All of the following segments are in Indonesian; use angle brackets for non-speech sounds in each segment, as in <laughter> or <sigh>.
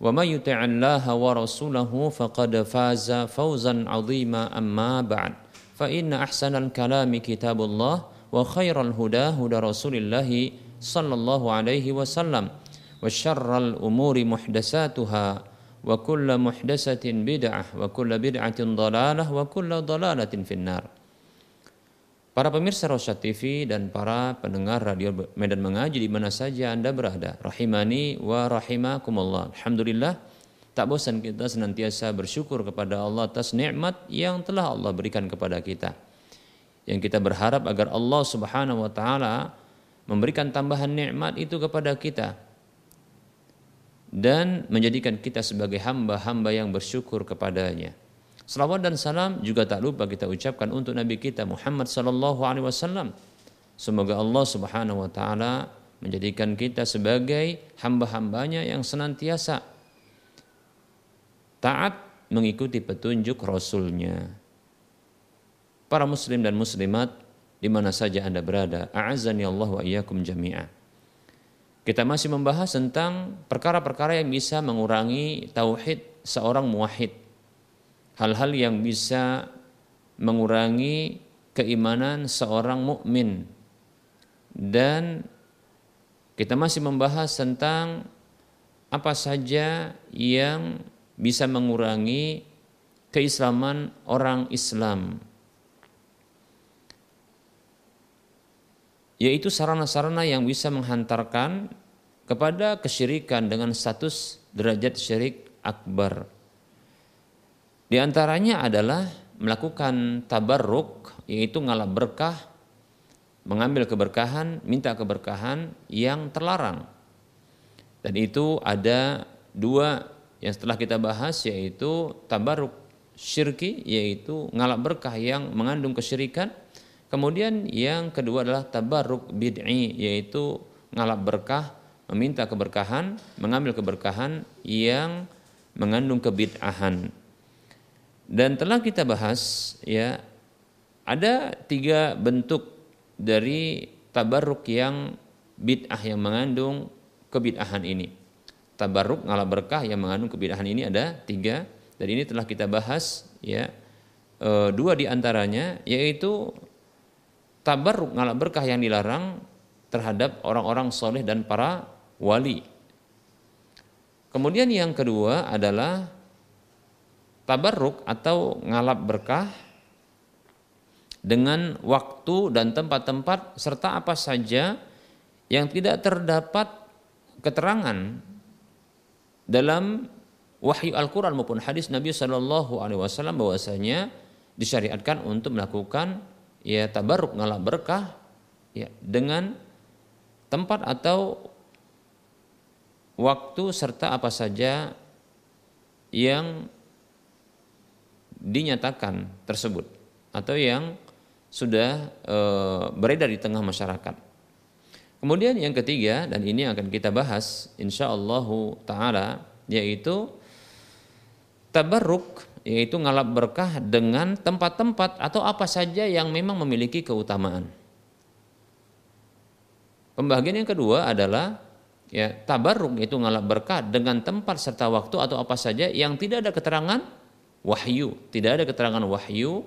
ومن يطع الله ورسوله فقد فاز فوزا عظيما. أما بعد. فإن أحسن الكلام كتاب الله وخير الهدى هدى رسول الله صلى الله عليه وسلم. وشر الأمور محدثاتها وكل محدثة بدعة وكل بدعة ضلالة وكل ضلالة في النار. Para pemirsa Rosyad TV dan para pendengar Radio Medan Mengaji di mana saja Anda berada. Rahimani wa rahimakumullah. Alhamdulillah, tak bosan kita senantiasa bersyukur kepada Allah atas nikmat yang telah Allah berikan kepada kita. Yang kita berharap agar Allah Subhanahu wa taala memberikan tambahan nikmat itu kepada kita dan menjadikan kita sebagai hamba-hamba yang bersyukur kepadanya. Salawat dan salam juga tak lupa kita ucapkan untuk Nabi kita Muhammad sallallahu alaihi wasallam. Semoga Allah Subhanahu wa taala menjadikan kita sebagai hamba-hambanya yang senantiasa taat mengikuti petunjuk Rasulnya. Para muslim dan muslimat di mana saja Anda berada, a'azzani Allah wa iyyakum jami'a. Kita masih membahas tentang perkara-perkara yang bisa mengurangi tauhid seorang muwahhid hal-hal yang bisa mengurangi keimanan seorang mukmin. Dan kita masih membahas tentang apa saja yang bisa mengurangi keislaman orang Islam. Yaitu sarana-sarana yang bisa menghantarkan kepada kesyirikan dengan status derajat syirik akbar di antaranya adalah melakukan tabarruk yaitu ngalap berkah, mengambil keberkahan, minta keberkahan yang terlarang. Dan itu ada dua yang setelah kita bahas yaitu tabarruk syirki yaitu ngalap berkah yang mengandung kesyirikan. Kemudian yang kedua adalah tabarruk bid'i yaitu ngalap berkah, meminta keberkahan, mengambil keberkahan yang mengandung kebid'ahan. Dan telah kita bahas ya ada tiga bentuk dari tabarruk yang bid'ah yang mengandung kebid'ahan ini. Tabarruk ngala berkah yang mengandung kebid'ahan ini ada tiga dan ini telah kita bahas ya e, dua di antaranya yaitu tabarruk ngala berkah yang dilarang terhadap orang-orang soleh dan para wali. Kemudian yang kedua adalah tabarruk atau ngalap berkah dengan waktu dan tempat-tempat serta apa saja yang tidak terdapat keterangan dalam wahyu Al-Quran maupun hadis Nabi Shallallahu Alaihi Wasallam bahwasanya disyariatkan untuk melakukan ya tabarruk ngalap berkah ya dengan tempat atau waktu serta apa saja yang dinyatakan tersebut atau yang sudah e, beredar di tengah masyarakat. Kemudian yang ketiga dan ini akan kita bahas insya Allah taala yaitu tabarruk yaitu ngalap berkah dengan tempat-tempat atau apa saja yang memang memiliki keutamaan. Pembagian yang kedua adalah ya tabarruk yaitu ngalap berkah dengan tempat serta waktu atau apa saja yang tidak ada keterangan wahyu, tidak ada keterangan wahyu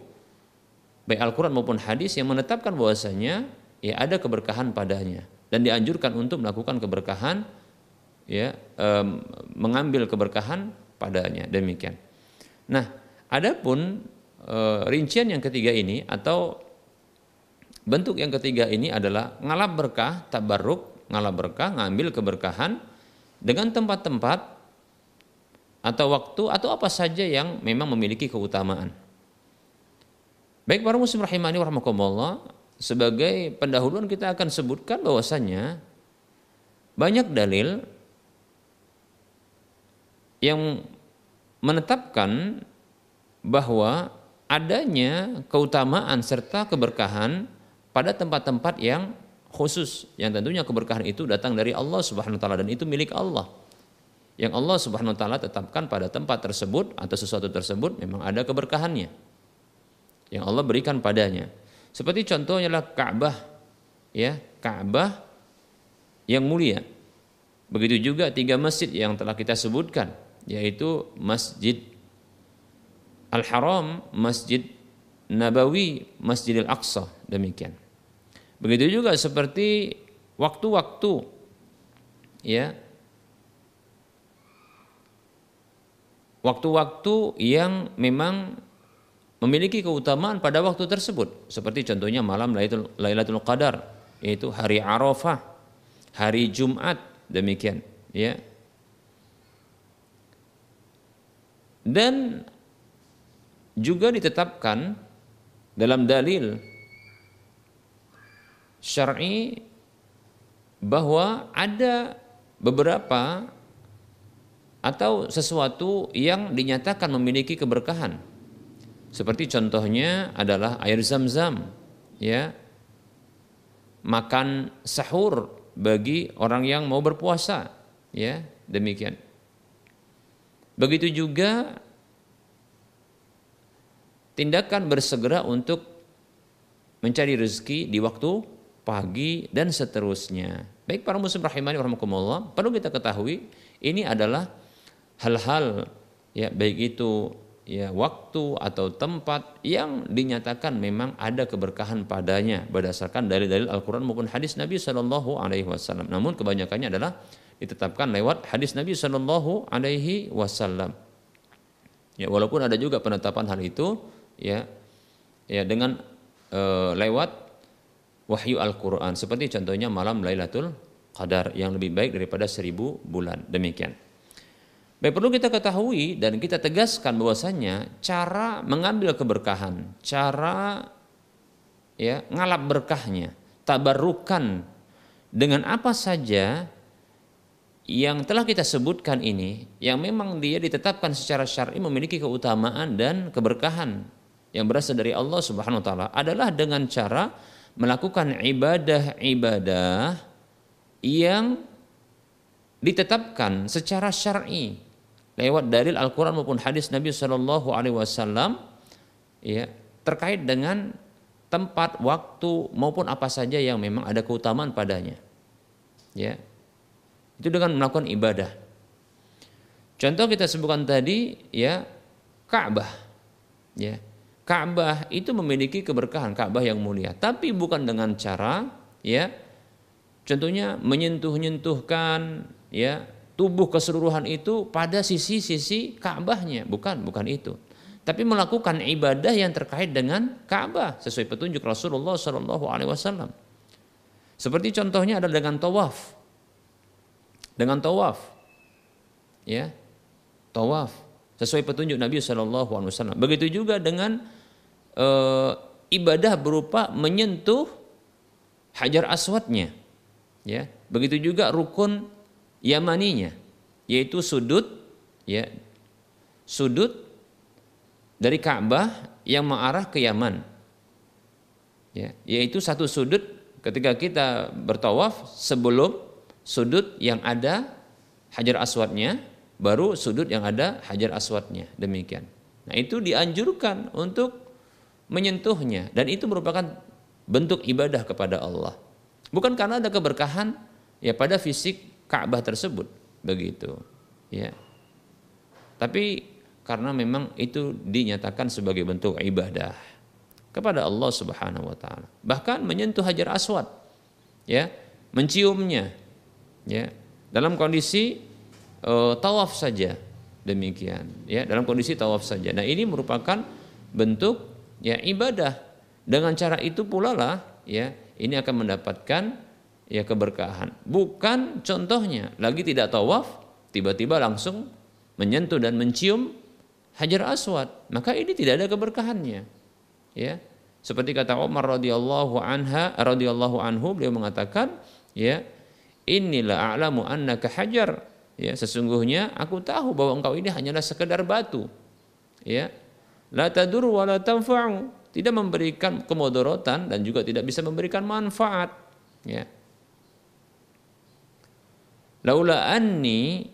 baik Al-Qur'an maupun hadis yang menetapkan bahwasanya ya ada keberkahan padanya. Dan dianjurkan untuk melakukan keberkahan ya um, mengambil keberkahan padanya. Demikian. Nah, adapun e, rincian yang ketiga ini atau bentuk yang ketiga ini adalah ngalap berkah, tabarruk, ngalap berkah, ngambil keberkahan dengan tempat-tempat atau waktu atau apa saja yang memang memiliki keutamaan. Baik para muslim rahimani warahmatullah, sebagai pendahuluan kita akan sebutkan bahwasanya banyak dalil yang menetapkan bahwa adanya keutamaan serta keberkahan pada tempat-tempat yang khusus yang tentunya keberkahan itu datang dari Allah Subhanahu wa taala dan itu milik Allah. Yang Allah Subhanahu wa taala tetapkan pada tempat tersebut atau sesuatu tersebut memang ada keberkahannya. Yang Allah berikan padanya. Seperti contohnya lah Ka'bah ya, Ka'bah yang mulia. Begitu juga tiga masjid yang telah kita sebutkan yaitu Masjid Al-Haram, Masjid Nabawi, Masjidil Aqsa, demikian. Begitu juga seperti waktu-waktu ya waktu-waktu yang memang memiliki keutamaan pada waktu tersebut. Seperti contohnya malam Lailatul Qadar yaitu hari Arafah, hari Jumat demikian ya. Dan juga ditetapkan dalam dalil syar'i bahwa ada beberapa atau sesuatu yang dinyatakan memiliki keberkahan. Seperti contohnya adalah air zam-zam, ya. Makan sahur bagi orang yang mau berpuasa, ya, demikian. Begitu juga tindakan bersegera untuk mencari rezeki di waktu pagi dan seterusnya. Baik para muslim rahimani warahmatullah, perlu kita ketahui ini adalah hal-hal ya baik itu ya waktu atau tempat yang dinyatakan memang ada keberkahan padanya berdasarkan dalil-dalil Al-Qur'an maupun hadis Nabi Shallallahu alaihi wasallam. Namun kebanyakannya adalah ditetapkan lewat hadis Nabi Shallallahu Alaihi Wasallam. Ya, walaupun ada juga penetapan hal itu, ya, ya dengan e, lewat wahyu Al-Quran. Seperti contohnya malam Lailatul Qadar yang lebih baik daripada seribu bulan. Demikian. Baik perlu kita ketahui dan kita tegaskan bahwasanya cara mengambil keberkahan, cara ya ngalap berkahnya, tabarukan dengan apa saja yang telah kita sebutkan ini yang memang dia ditetapkan secara syar'i memiliki keutamaan dan keberkahan yang berasal dari Allah Subhanahu wa taala adalah dengan cara melakukan ibadah-ibadah yang ditetapkan secara syar'i lewat dalil Al-Qur'an maupun hadis Nabi Shallallahu alaihi wasallam ya terkait dengan tempat, waktu maupun apa saja yang memang ada keutamaan padanya. Ya, itu dengan melakukan ibadah. Contoh kita sebutkan tadi ya Ka'bah. Ya. Ka'bah itu memiliki keberkahan Ka'bah yang mulia, tapi bukan dengan cara ya contohnya menyentuh-nyentuhkan ya tubuh keseluruhan itu pada sisi-sisi Ka'bahnya, bukan, bukan itu. Tapi melakukan ibadah yang terkait dengan Ka'bah sesuai petunjuk Rasulullah Shallallahu alaihi wasallam. Seperti contohnya adalah dengan tawaf dengan tawaf. Ya. Tawaf sesuai petunjuk Nabi Shallallahu alaihi wasallam. Begitu juga dengan e, ibadah berupa menyentuh hajar aswadnya. Ya. Begitu juga rukun yamaninya yaitu sudut ya sudut dari Ka'bah yang mengarah ke Yaman. Ya, yaitu satu sudut ketika kita bertawaf sebelum sudut yang ada hajar aswadnya baru sudut yang ada hajar aswadnya demikian. Nah itu dianjurkan untuk menyentuhnya dan itu merupakan bentuk ibadah kepada Allah. Bukan karena ada keberkahan ya pada fisik Ka'bah tersebut begitu ya. Tapi karena memang itu dinyatakan sebagai bentuk ibadah kepada Allah Subhanahu wa taala. Bahkan menyentuh Hajar Aswad ya, menciumnya ya dalam kondisi uh, tawaf saja demikian ya dalam kondisi tawaf saja. Nah, ini merupakan bentuk ya ibadah. Dengan cara itu pula lah ya ini akan mendapatkan ya keberkahan. Bukan contohnya lagi tidak tawaf tiba-tiba langsung menyentuh dan mencium Hajar Aswad, maka ini tidak ada keberkahannya. Ya. Seperti kata Umar radhiyallahu anha radhiyallahu anhu beliau mengatakan ya inilah a'lamu annaka hajar. Ya sesungguhnya aku tahu bahwa engkau ini hanyalah sekedar batu. Ya. La tadur wa la tanfa'u. Tidak memberikan kemodorotan dan juga tidak bisa memberikan manfaat. Ya laula anni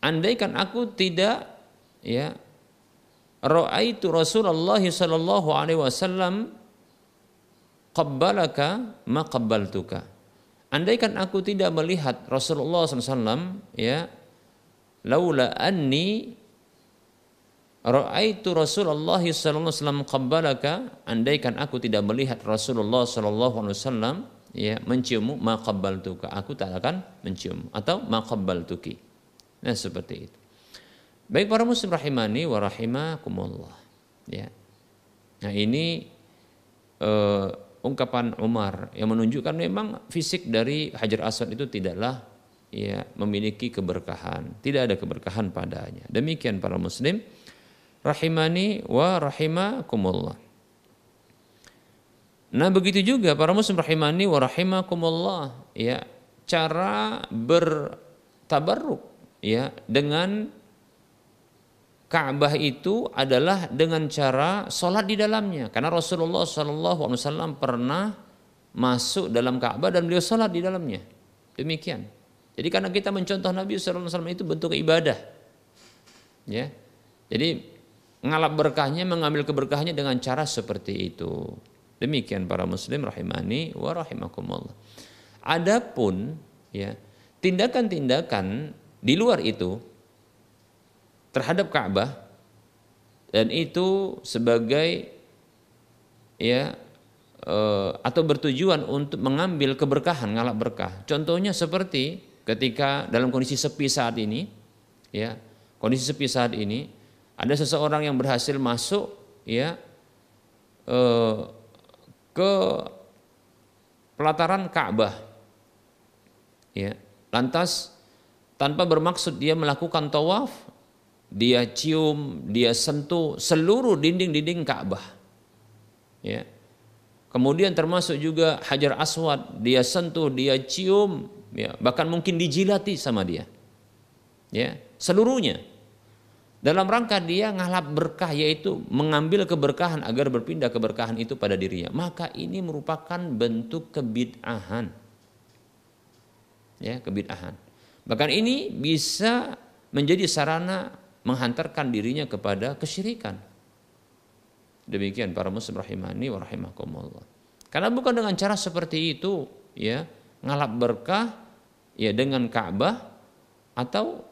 andaikan aku tidak ya ra'aitu Rasulullah sallallahu alaihi wasallam qabbalaka ma qabbaltuka. Andaikan aku tidak melihat Rasulullah SAW ya laula anni Ra'aitu Rasulullah sallallahu alaihi wasallam qabbalaka andaikan aku tidak melihat Rasulullah sallallahu alaihi wasallam ya menciummu ma qabbaltuka. Aku tak akan mencium atau ma qabbaltuki. Nah seperti itu. Baik para muslim rahimani wa rahimakumullah. Ya. Nah ini uh, ungkapan Umar yang menunjukkan memang fisik dari Hajar Aswad itu tidaklah ya memiliki keberkahan. Tidak ada keberkahan padanya. Demikian para muslim rahimani wa rahimakumullah. Nah begitu juga para muslim rahimani wa rahimakumullah ya cara bertabarruk ya dengan Ka'bah itu adalah dengan cara sholat di dalamnya. Karena Rasulullah Wasallam pernah masuk dalam Ka'bah dan beliau sholat di dalamnya. Demikian. Jadi karena kita mencontoh Nabi Wasallam itu bentuk ibadah. Ya. Jadi ngalap berkahnya, mengambil keberkahnya dengan cara seperti itu. Demikian para muslim rahimani wa rahimakumullah. Adapun ya, tindakan-tindakan di luar itu terhadap Ka'bah dan itu sebagai ya e, atau bertujuan untuk mengambil keberkahan, ngalap berkah. Contohnya seperti ketika dalam kondisi sepi saat ini ya, kondisi sepi saat ini ada seseorang yang berhasil masuk ya eh, ke pelataran Ka'bah. Ya, lantas tanpa bermaksud dia melakukan tawaf, dia cium, dia sentuh seluruh dinding-dinding Ka'bah. Ya. Kemudian termasuk juga Hajar Aswad, dia sentuh, dia cium, ya, bahkan mungkin dijilati sama dia. Ya, seluruhnya dalam rangka dia ngalap berkah yaitu mengambil keberkahan agar berpindah keberkahan itu pada dirinya. Maka ini merupakan bentuk kebid'ahan. Ya kebid'ahan. Bahkan ini bisa menjadi sarana menghantarkan dirinya kepada kesyirikan. Demikian para muslim rahimani wa rahimakumullah. Karena bukan dengan cara seperti itu ya ngalap berkah ya dengan Ka'bah atau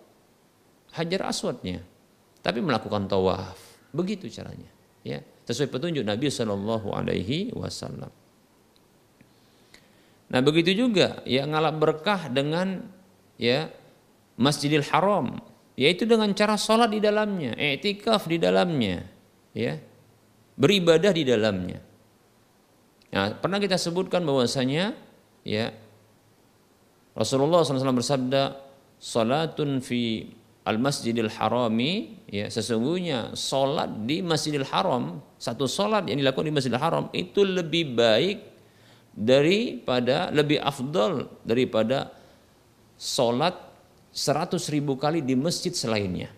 hajar aswadnya tapi melakukan tawaf. Begitu caranya, ya. Sesuai petunjuk Nabi Shallallahu alaihi wasallam. Nah, begitu juga ya ngalap berkah dengan ya Masjidil Haram, yaitu dengan cara sholat di dalamnya, etikaf di dalamnya, ya. Beribadah di dalamnya. Nah, pernah kita sebutkan bahwasanya ya Rasulullah SAW bersabda, "Salatun fi al-masjidil harami ya sesungguhnya solat di masjidil haram satu solat yang dilakukan di masjidil haram itu lebih baik daripada lebih afdol daripada solat seratus ribu kali di masjid selainnya.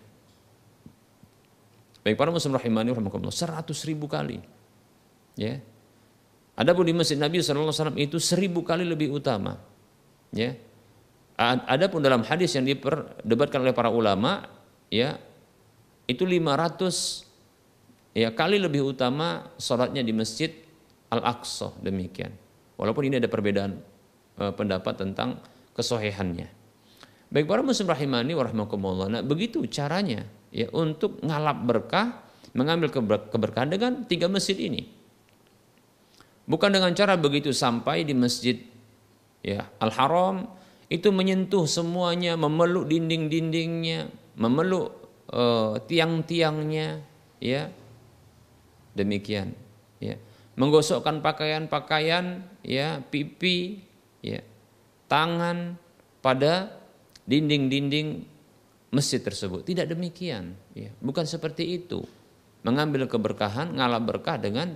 Baik para muslim rahimani rahimakumullah seratus ribu kali ya. Adapun di masjid Nabi SAW itu seribu kali lebih utama ya Adapun dalam hadis yang diperdebatkan oleh para ulama ya itu 500 ya kali lebih utama sholatnya di masjid Al-Aqsa demikian. Walaupun ini ada perbedaan uh, pendapat tentang kesohihannya. Baik para muslim rahimani warahmatullah. Nah, begitu caranya ya untuk ngalap berkah, mengambil keberkahan dengan tiga masjid ini. Bukan dengan cara begitu sampai di masjid ya Al-Haram itu menyentuh semuanya, memeluk dinding-dindingnya, memeluk uh, tiang-tiangnya, ya. Demikian, ya. Menggosokkan pakaian-pakaian, ya, pipi, ya, tangan pada dinding-dinding masjid tersebut. Tidak demikian, ya. Bukan seperti itu. Mengambil keberkahan, ngalap berkah dengan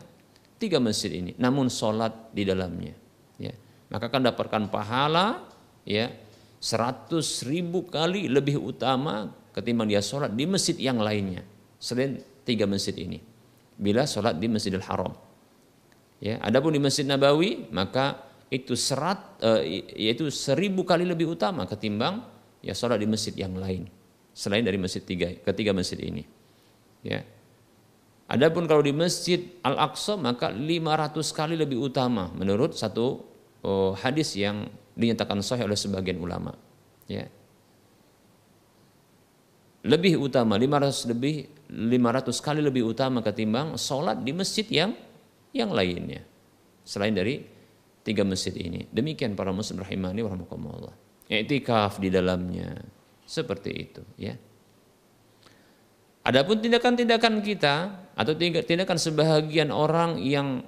tiga masjid ini, namun sholat di dalamnya, ya. Maka akan dapatkan pahala ya seratus ribu kali lebih utama ketimbang dia sholat di masjid yang lainnya selain tiga masjid ini. Bila sholat di Masjidil Haram. Ya adapun di Masjid Nabawi maka itu serat uh, yaitu seribu kali lebih utama ketimbang ya sholat di masjid yang lain selain dari masjid tiga ketiga masjid ini. Ya. Adapun kalau di Masjid Al-Aqsa maka 500 kali lebih utama menurut satu oh, hadis yang dinyatakan sahih oleh sebagian ulama. Ya. Lebih utama 500 lebih 500 kali lebih utama ketimbang sholat di masjid yang yang lainnya selain dari tiga masjid ini. Demikian para muslim rahimani warahmatullah. Iktikaf di dalamnya seperti itu ya. Adapun tindakan-tindakan kita atau tindakan sebahagian orang yang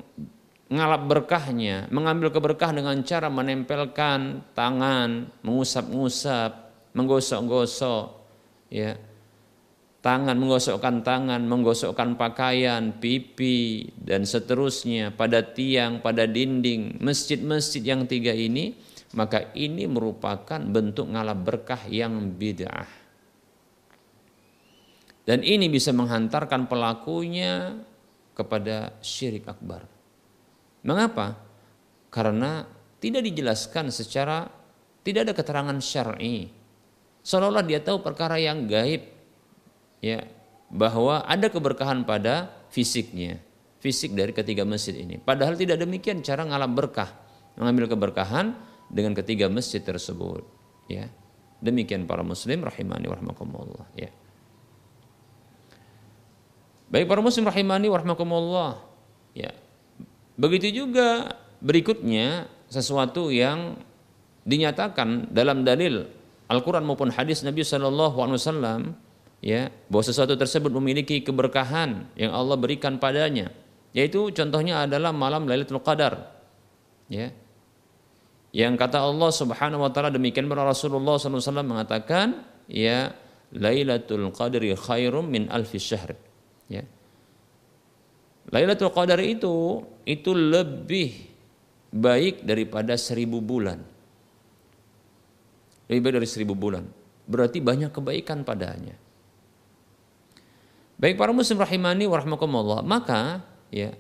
ngalap berkahnya, mengambil keberkah dengan cara menempelkan tangan, mengusap-ngusap, menggosok-gosok, ya. Tangan menggosokkan tangan, menggosokkan pakaian, pipi dan seterusnya pada tiang, pada dinding masjid-masjid yang tiga ini, maka ini merupakan bentuk ngalap berkah yang bid'ah. Dan ini bisa menghantarkan pelakunya kepada syirik akbar. Mengapa? Karena tidak dijelaskan secara tidak ada keterangan syar'i. Seolah-olah dia tahu perkara yang gaib. Ya, bahwa ada keberkahan pada fisiknya, fisik dari ketiga masjid ini. Padahal tidak demikian cara ngalap berkah, mengambil keberkahan dengan ketiga masjid tersebut. Ya, demikian para muslim rahimani warahmatullah. Ya. Baik para muslim rahimani warahmatullah. Ya, Begitu juga berikutnya sesuatu yang dinyatakan dalam dalil Al-Quran maupun hadis Nabi Shallallahu Alaihi Wasallam ya bahwa sesuatu tersebut memiliki keberkahan yang Allah berikan padanya. Yaitu contohnya adalah malam Lailatul Qadar ya. Yang kata Allah Subhanahu wa taala demikian benar Rasulullah SAW mengatakan ya Lailatul Qadri khairum min alfi syahr ya Lailatul Qadar itu itu lebih baik daripada seribu bulan. Lebih baik dari seribu bulan. Berarti banyak kebaikan padanya. Baik para muslim rahimani warahmatullah. Maka ya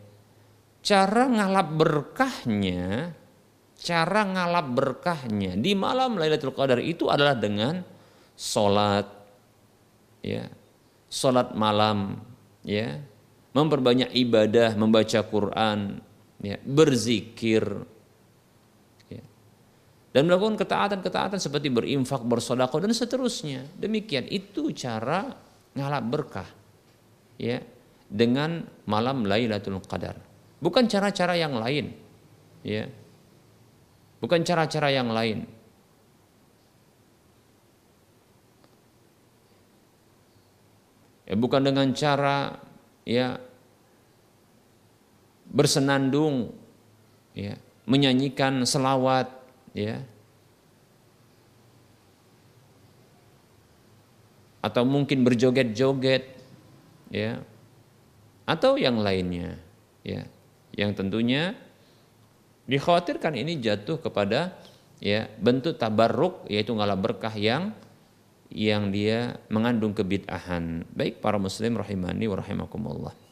cara ngalap berkahnya, cara ngalap berkahnya di malam Lailatul Qadar itu adalah dengan solat, ya, solat malam, ya, memperbanyak ibadah, membaca Quran, ya, berzikir, ya. dan melakukan ketaatan-ketaatan seperti berinfak, bersodakoh dan seterusnya. Demikian itu cara ngalap berkah, ya, dengan malam Lailatul Qadar. Bukan cara-cara yang lain, ya, bukan cara-cara yang lain. Ya, bukan dengan cara ya bersenandung ya menyanyikan selawat ya. Atau mungkin berjoget-joget ya. Atau yang lainnya ya. Yang tentunya dikhawatirkan ini jatuh kepada ya bentuk tabarruk yaitu ngalah berkah yang yang dia mengandung kebid'ahan. Baik para muslim rahimani wa rahimakumullah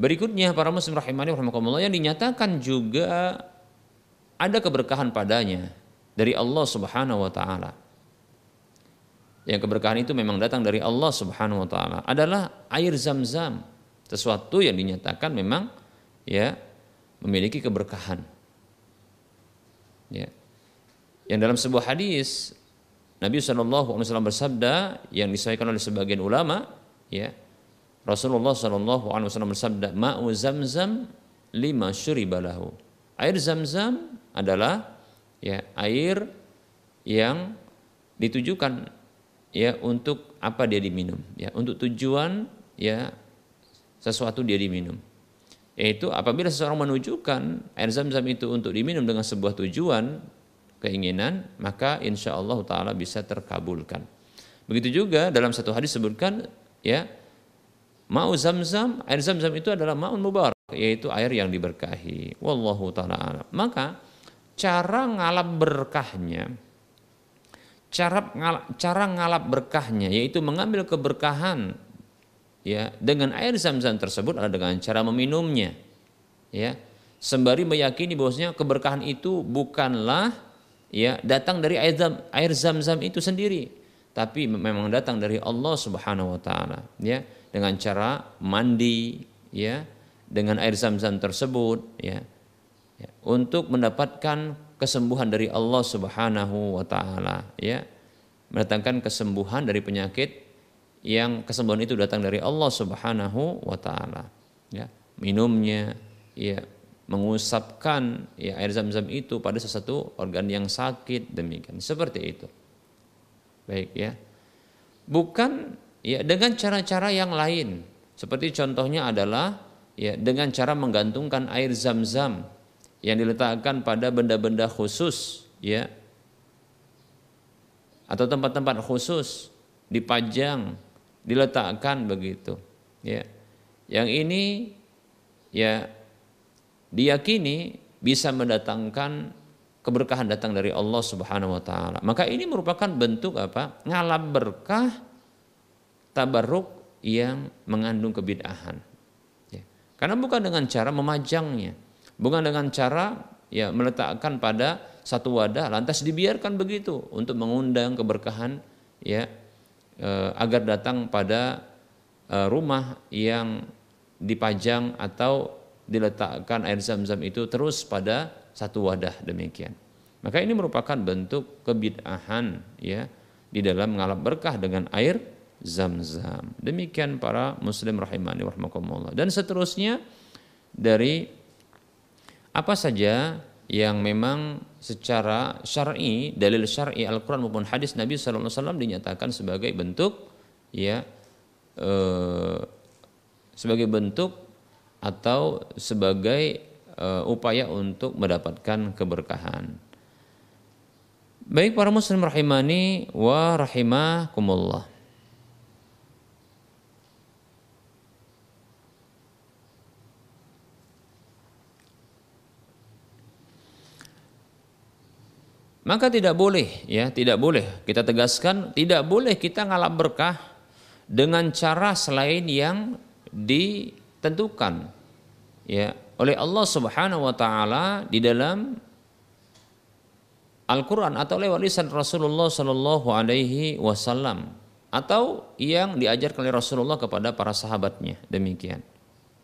Berikutnya para muslim rahimani rahimakumullah yang dinyatakan juga ada keberkahan padanya dari Allah Subhanahu wa taala. Yang keberkahan itu memang datang dari Allah Subhanahu wa taala adalah air Zam-Zam, sesuatu yang dinyatakan memang ya memiliki keberkahan. Ya. Yang dalam sebuah hadis Nabi Wasallam bersabda yang disahkan oleh sebagian ulama, ya Rasulullah Shallallahu Alaihi Wasallam bersabda, "Ma'u zam-zam lima syuribalahu." Air zam-zam adalah ya air yang ditujukan ya untuk apa dia diminum ya untuk tujuan ya sesuatu dia diminum yaitu apabila seseorang menunjukkan air zam-zam itu untuk diminum dengan sebuah tujuan keinginan maka insya Allah taala bisa terkabulkan begitu juga dalam satu hadis sebutkan ya mau zam-zam air zam-zam itu adalah maun mubarak yaitu air yang diberkahi. Wallahu taala maka cara ngalap berkahnya cara cara ngalap berkahnya yaitu mengambil keberkahan ya dengan air zam-zam tersebut adalah dengan cara meminumnya ya. Sembari meyakini bahwasanya keberkahan itu bukanlah ya datang dari air zam air zam-zam itu sendiri tapi memang datang dari Allah Subhanahu wa taala ya dengan cara mandi ya dengan air zam-zam tersebut ya ya, untuk mendapatkan kesembuhan dari Allah Subhanahu wa taala ya mendatangkan kesembuhan dari penyakit yang kesembuhan itu datang dari Allah Subhanahu wa taala ya minumnya ya mengusapkan ya air zam-zam itu pada sesuatu organ yang sakit demikian seperti itu. Baik ya. Bukan ya dengan cara-cara yang lain. Seperti contohnya adalah ya dengan cara menggantungkan air zam-zam yang diletakkan pada benda-benda khusus ya. Atau tempat-tempat khusus dipajang diletakkan begitu ya. Yang ini ya diyakini bisa mendatangkan keberkahan datang dari Allah Subhanahu wa taala. Maka ini merupakan bentuk apa? Ngalap berkah tabarruk yang mengandung kebid'ahan ya. karena bukan dengan cara memajangnya bukan dengan cara ya meletakkan pada satu wadah lantas dibiarkan begitu untuk mengundang keberkahan ya eh, agar datang pada eh, rumah yang dipajang atau diletakkan air zam-zam itu terus pada satu wadah demikian. Maka ini merupakan bentuk kebid'ahan ya di dalam mengalap berkah dengan air zam-zam. Demikian para muslim rahimani warahmatullah. Dan seterusnya dari apa saja yang memang secara syar'i dalil syar'i Al-Qur'an maupun hadis Nabi wasallam dinyatakan sebagai bentuk ya eh, sebagai bentuk atau sebagai eh, upaya untuk mendapatkan keberkahan. Baik para muslim rahimani wa rahimakumullah. Maka tidak boleh ya, tidak boleh kita tegaskan tidak boleh kita ngalap berkah dengan cara selain yang ditentukan ya oleh Allah Subhanahu wa taala di dalam Al-Qur'an atau lewat lisan Rasulullah sallallahu alaihi wasallam atau yang diajarkan oleh Rasulullah kepada para sahabatnya demikian.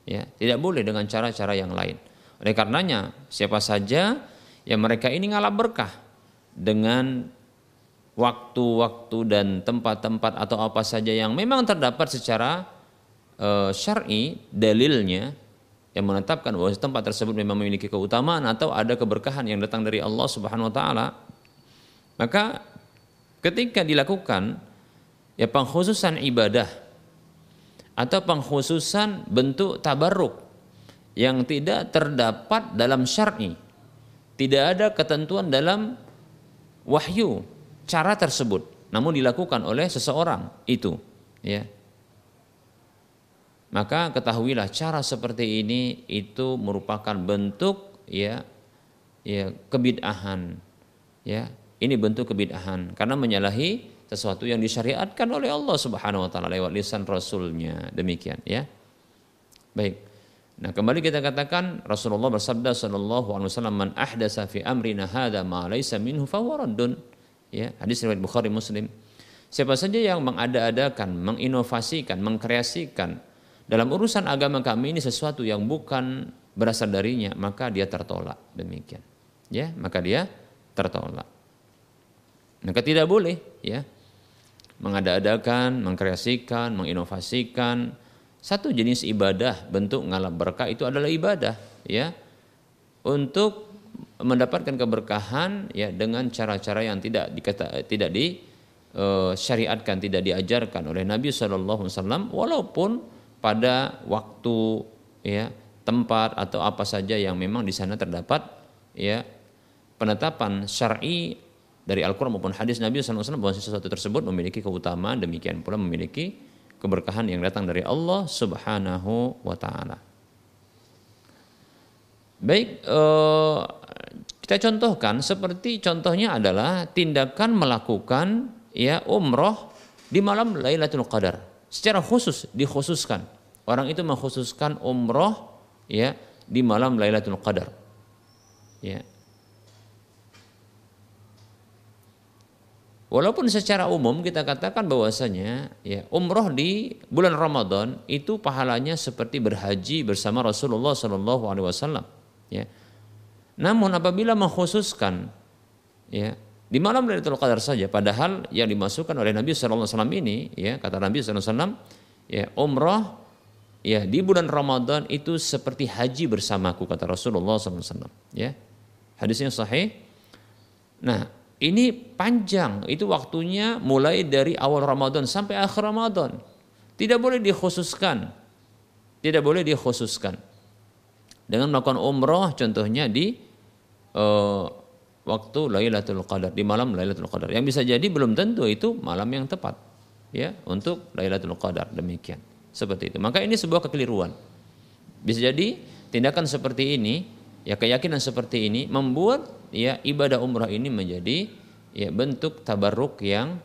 Ya, tidak boleh dengan cara-cara yang lain. Oleh karenanya, siapa saja yang mereka ini ngalap berkah dengan waktu-waktu dan tempat-tempat atau apa saja yang memang terdapat secara uh, syar'i dalilnya yang menetapkan bahwa tempat tersebut memang memiliki keutamaan atau ada keberkahan yang datang dari Allah Subhanahu wa taala maka ketika dilakukan ya pengkhususan ibadah atau pengkhususan bentuk tabarruk yang tidak terdapat dalam syar'i tidak ada ketentuan dalam wahyu cara tersebut namun dilakukan oleh seseorang itu ya. Maka ketahuilah cara seperti ini itu merupakan bentuk ya ya kebid'ahan ya. Ini bentuk kebid'ahan karena menyalahi sesuatu yang disyariatkan oleh Allah Subhanahu wa taala lewat lisan rasulnya. Demikian ya. Baik Nah, kembali kita katakan Rasulullah bersabda sallallahu alaihi wasallam man ahdasa fi amrina hadza ma laysa minhu fahuwa raddun. Ya, hadis riwayat Bukhari Muslim. Siapa saja yang mengada-adakan, menginovasikan, mengkreasikan dalam urusan agama kami ini sesuatu yang bukan berasal darinya, maka dia tertolak. Demikian. Ya, maka dia tertolak. Maka tidak boleh, ya. Mengada-adakan, mengkreasikan, menginovasikan, satu jenis ibadah bentuk ngalap berkah itu adalah ibadah ya. Untuk mendapatkan keberkahan ya dengan cara-cara yang tidak dikata tidak di uh, syariatkan tidak diajarkan oleh Nabi Shallallahu Alaihi Wasallam walaupun pada waktu ya tempat atau apa saja yang memang di sana terdapat ya penetapan syar'i dari Al-Quran maupun hadis Nabi SAW bahwa sesuatu tersebut memiliki keutamaan demikian pula memiliki keberkahan yang datang dari Allah Subhanahu wa taala. Baik, eh, kita contohkan seperti contohnya adalah tindakan melakukan ya umroh di malam Lailatul Qadar. Secara khusus dikhususkan. Orang itu mengkhususkan umroh ya di malam Lailatul Qadar. Ya, Walaupun secara umum kita katakan bahwasanya ya umroh di bulan Ramadan itu pahalanya seperti berhaji bersama Rasulullah Shallallahu Alaihi Wasallam. Ya. Namun apabila mengkhususkan ya di malam Lailatul Qadar saja, padahal yang dimasukkan oleh Nabi Shallallahu Alaihi Wasallam ini ya kata Nabi Shallallahu Alaihi Wasallam ya umroh ya di bulan Ramadan itu seperti haji bersamaku kata Rasulullah SAW. Ya hadisnya sahih. Nah ini panjang, itu waktunya mulai dari awal Ramadan sampai akhir Ramadan. Tidak boleh dikhususkan. Tidak boleh dikhususkan. Dengan melakukan umroh contohnya di uh, waktu Lailatul Qadar, di malam Lailatul Qadar. Yang bisa jadi belum tentu itu malam yang tepat ya untuk Lailatul Qadar demikian. Seperti itu. Maka ini sebuah kekeliruan. Bisa jadi tindakan seperti ini ya keyakinan seperti ini membuat ya ibadah umrah ini menjadi ya bentuk tabarruk yang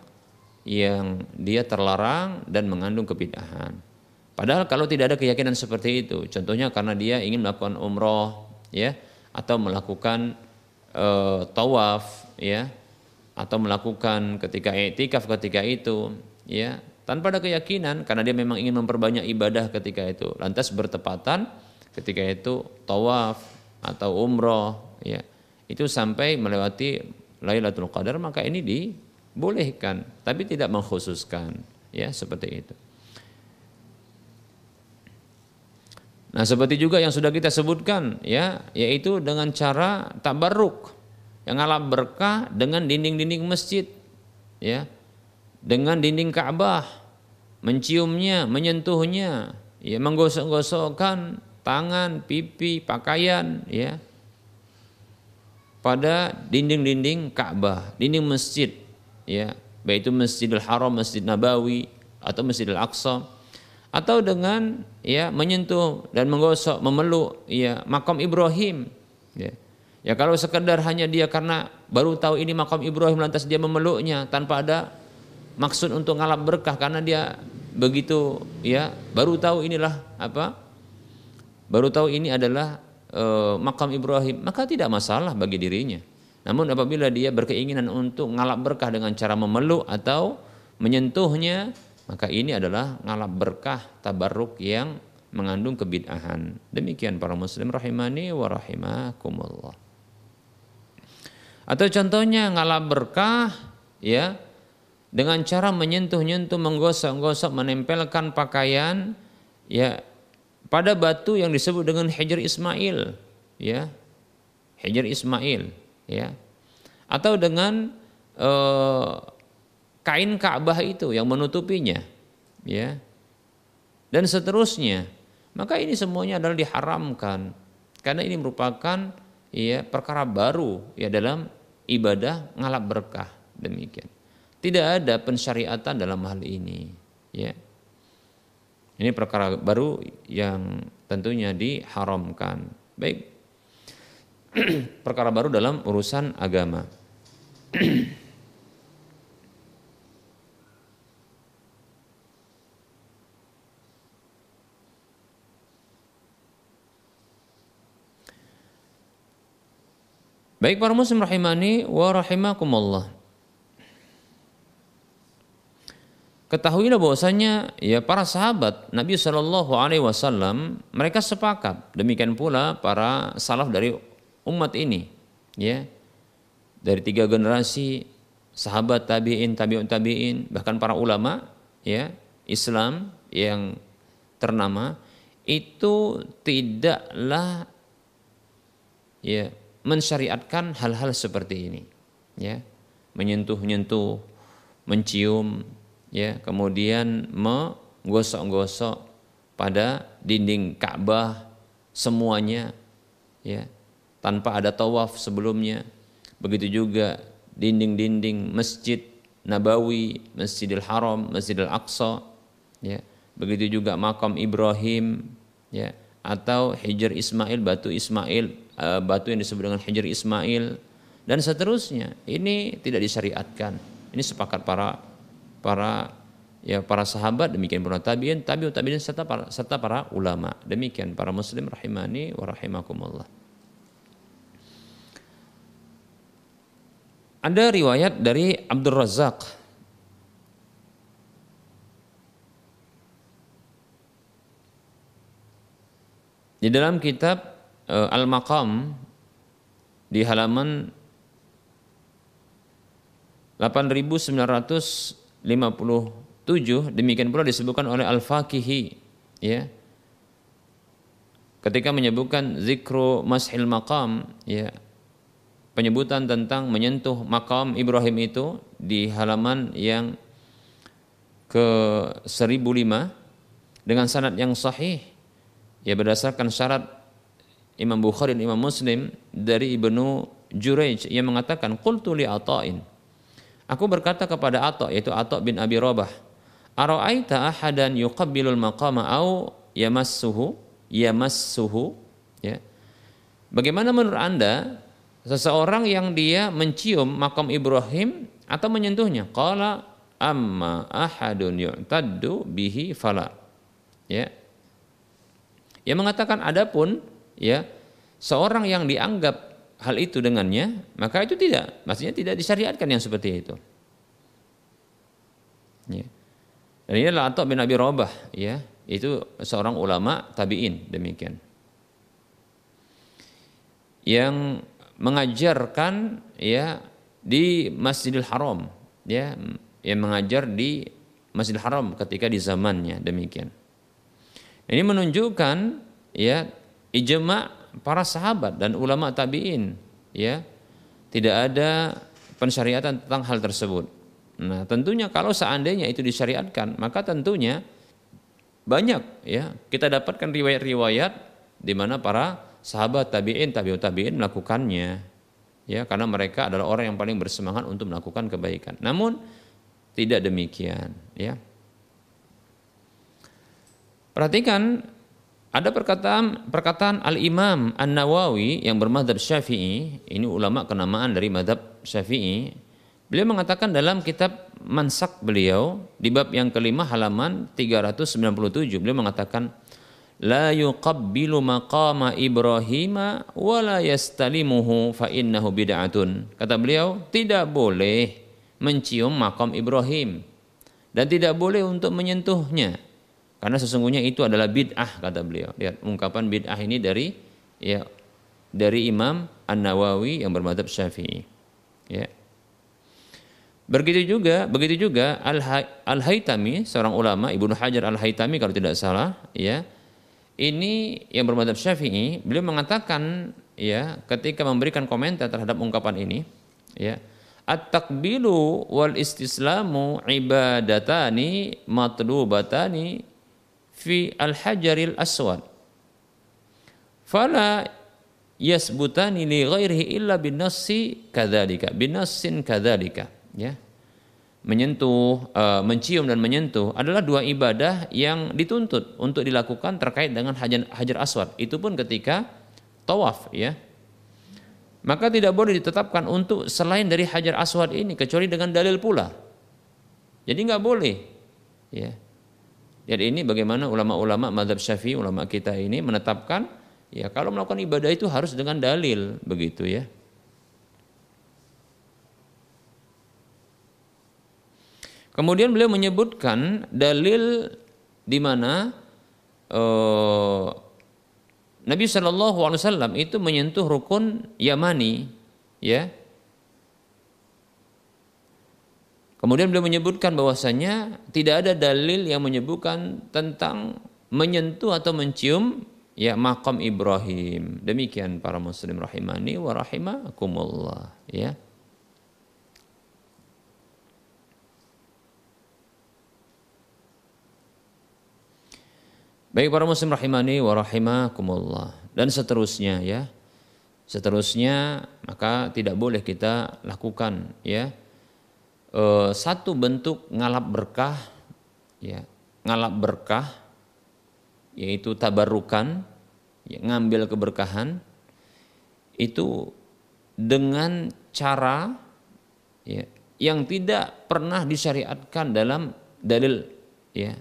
yang dia terlarang dan mengandung kebid'ahan. Padahal kalau tidak ada keyakinan seperti itu, contohnya karena dia ingin melakukan umroh, ya, atau melakukan e, tawaf, ya, atau melakukan ketika etikaf ketika itu, ya, tanpa ada keyakinan karena dia memang ingin memperbanyak ibadah ketika itu, lantas bertepatan ketika itu tawaf atau umroh, ya, itu sampai melewati Lailatul Qadar maka ini dibolehkan tapi tidak mengkhususkan ya seperti itu. Nah, seperti juga yang sudah kita sebutkan ya, yaitu dengan cara tabarruk yang ngalap berkah dengan dinding-dinding masjid ya. Dengan dinding Ka'bah, menciumnya, menyentuhnya, ya menggosok-gosokkan tangan, pipi, pakaian ya pada dinding-dinding Ka'bah, dinding masjid, ya, baik itu Masjidil Haram, Masjid Nabawi atau Masjidil Aqsa atau dengan ya menyentuh dan menggosok, memeluk ya makam Ibrahim, ya. Ya kalau sekedar hanya dia karena baru tahu ini makam Ibrahim lantas dia memeluknya tanpa ada maksud untuk ngalap berkah karena dia begitu ya baru tahu inilah apa baru tahu ini adalah e, makam Ibrahim, maka tidak masalah bagi dirinya. Namun apabila dia berkeinginan untuk ngalap berkah dengan cara memeluk atau menyentuhnya, maka ini adalah ngalap berkah tabarruk yang mengandung kebid'ahan. Demikian para muslim rahimani wa rahimakumullah. Atau contohnya ngalap berkah ya dengan cara menyentuh-nyentuh, menggosok-gosok, menempelkan pakaian ya pada batu yang disebut dengan Hajar Ismail ya. Hajar Ismail ya. Atau dengan eh, kain Ka'bah itu yang menutupinya ya. Dan seterusnya. Maka ini semuanya adalah diharamkan. Karena ini merupakan ya perkara baru ya dalam ibadah ngalap berkah. Demikian. Tidak ada pensyariatan dalam hal ini ya ini perkara baru yang tentunya diharamkan. Baik. <clears throat> perkara baru dalam urusan agama. <clears throat> Baik para muslim rahimani wa rahimakumullah. Ketahuilah bahwasanya ya para sahabat Nabi Shallallahu Alaihi Wasallam mereka sepakat. Demikian pula para salaf dari umat ini ya. Dari tiga generasi sahabat tabiin tabiun tabiin bahkan para ulama ya Islam yang ternama itu tidaklah ya mensyariatkan hal-hal seperti ini ya. Menyentuh-nyentuh mencium ya kemudian menggosok-gosok pada dinding Ka'bah semuanya ya tanpa ada tawaf sebelumnya. Begitu juga dinding-dinding masjid Nabawi, Masjidil Haram, Masjidil Aqsa ya. Begitu juga makam Ibrahim ya atau Hijr Ismail batu Ismail uh, batu yang disebut dengan Hijr Ismail dan seterusnya. Ini tidak disyariatkan. Ini sepakat para para ya para sahabat demikian para tabiin tabiut tabiin serta para serta para ulama. Demikian para muslim rahimani wa rahimakumullah. Ada riwayat dari Abdul Razak di dalam kitab uh, Al-Maqam di halaman 8900 57 demikian pula disebutkan oleh Al-Faqihi ya. Ketika menyebutkan zikru mashil maqam ya. Penyebutan tentang menyentuh makam Ibrahim itu di halaman yang ke 1005 dengan sanad yang sahih ya berdasarkan syarat Imam Bukhari dan Imam Muslim dari Ibnu Jurayj yang mengatakan qultu li ata'in Aku berkata kepada Atta yaitu Atta bin Abi Rabah, "Ara'aita ahadan yuqabbilul maqama au yamassuhu yamassuhu?" Ya. Bagaimana menurut Anda seseorang yang dia mencium makam Ibrahim atau menyentuhnya? Qala amma ahadun yu'taddu bihi fala. Ya. Yang mengatakan adapun ya seorang yang dianggap hal itu dengannya, maka itu tidak, maksudnya tidak disyariatkan yang seperti itu. Ya. Dan ini adalah Atta bin Abi Rabah, ya, itu seorang ulama tabiin demikian. Yang mengajarkan ya di Masjidil Haram, ya, yang mengajar di Masjidil Haram ketika di zamannya demikian. Ini menunjukkan ya ijma para sahabat dan ulama tabiin ya tidak ada pensyariatan tentang hal tersebut. Nah, tentunya kalau seandainya itu disyariatkan, maka tentunya banyak ya kita dapatkan riwayat-riwayat di mana para sahabat tabiin tabiut tabiin melakukannya ya karena mereka adalah orang yang paling bersemangat untuk melakukan kebaikan. Namun tidak demikian ya. Perhatikan ada perkataan perkataan Al Imam An Nawawi yang bermadhab Syafi'i, ini ulama kenamaan dari madhab Syafi'i. Beliau mengatakan dalam kitab Mansak beliau di bab yang kelima halaman 397 beliau mengatakan la yuqabbilu maqama Ibrahim wa la yastalimuhu fa. Kata beliau, tidak boleh mencium makam Ibrahim dan tidak boleh untuk menyentuhnya karena sesungguhnya itu adalah bid'ah kata beliau. Lihat ungkapan bid'ah ini dari ya dari Imam An-Nawawi yang bermadhab Syafi'i. Ya. Begitu juga, begitu juga Al-Haytami, seorang ulama Ibnu Hajar Al-Haytami kalau tidak salah, ya. Ini yang bermadhab Syafi'i, beliau mengatakan ya ketika memberikan komentar terhadap ungkapan ini, ya. At-takbilu wal istislamu ibadatani matlubatani fi al-hajaril aswad. Fala yasbutani li ghairihi illa binassi kadzalika, binassin kadzalika, ya. Menyentuh, uh, mencium dan menyentuh adalah dua ibadah yang dituntut untuk dilakukan terkait dengan hajar, hajar aswad. Itu pun ketika tawaf, ya. Maka tidak boleh ditetapkan untuk selain dari hajar aswad ini kecuali dengan dalil pula. Jadi nggak boleh, ya jadi ini bagaimana ulama-ulama madhab syafi'i, ulama kita ini menetapkan ya kalau melakukan ibadah itu harus dengan dalil begitu ya. Kemudian beliau menyebutkan dalil di mana uh, Nabi Shallallahu Alaihi Wasallam itu menyentuh rukun Yamani, ya Kemudian beliau menyebutkan bahwasanya tidak ada dalil yang menyebutkan tentang menyentuh atau mencium ya makam Ibrahim. Demikian para muslim rahimani wa rahimakumullah, ya. Baik para muslim rahimani wa rahimakumullah dan seterusnya ya. Seterusnya maka tidak boleh kita lakukan ya. E, satu bentuk ngalap berkah ya, ngalap berkah yaitu tabarukan ya, ngambil keberkahan itu dengan cara ya, yang tidak pernah disyariatkan dalam dalil ya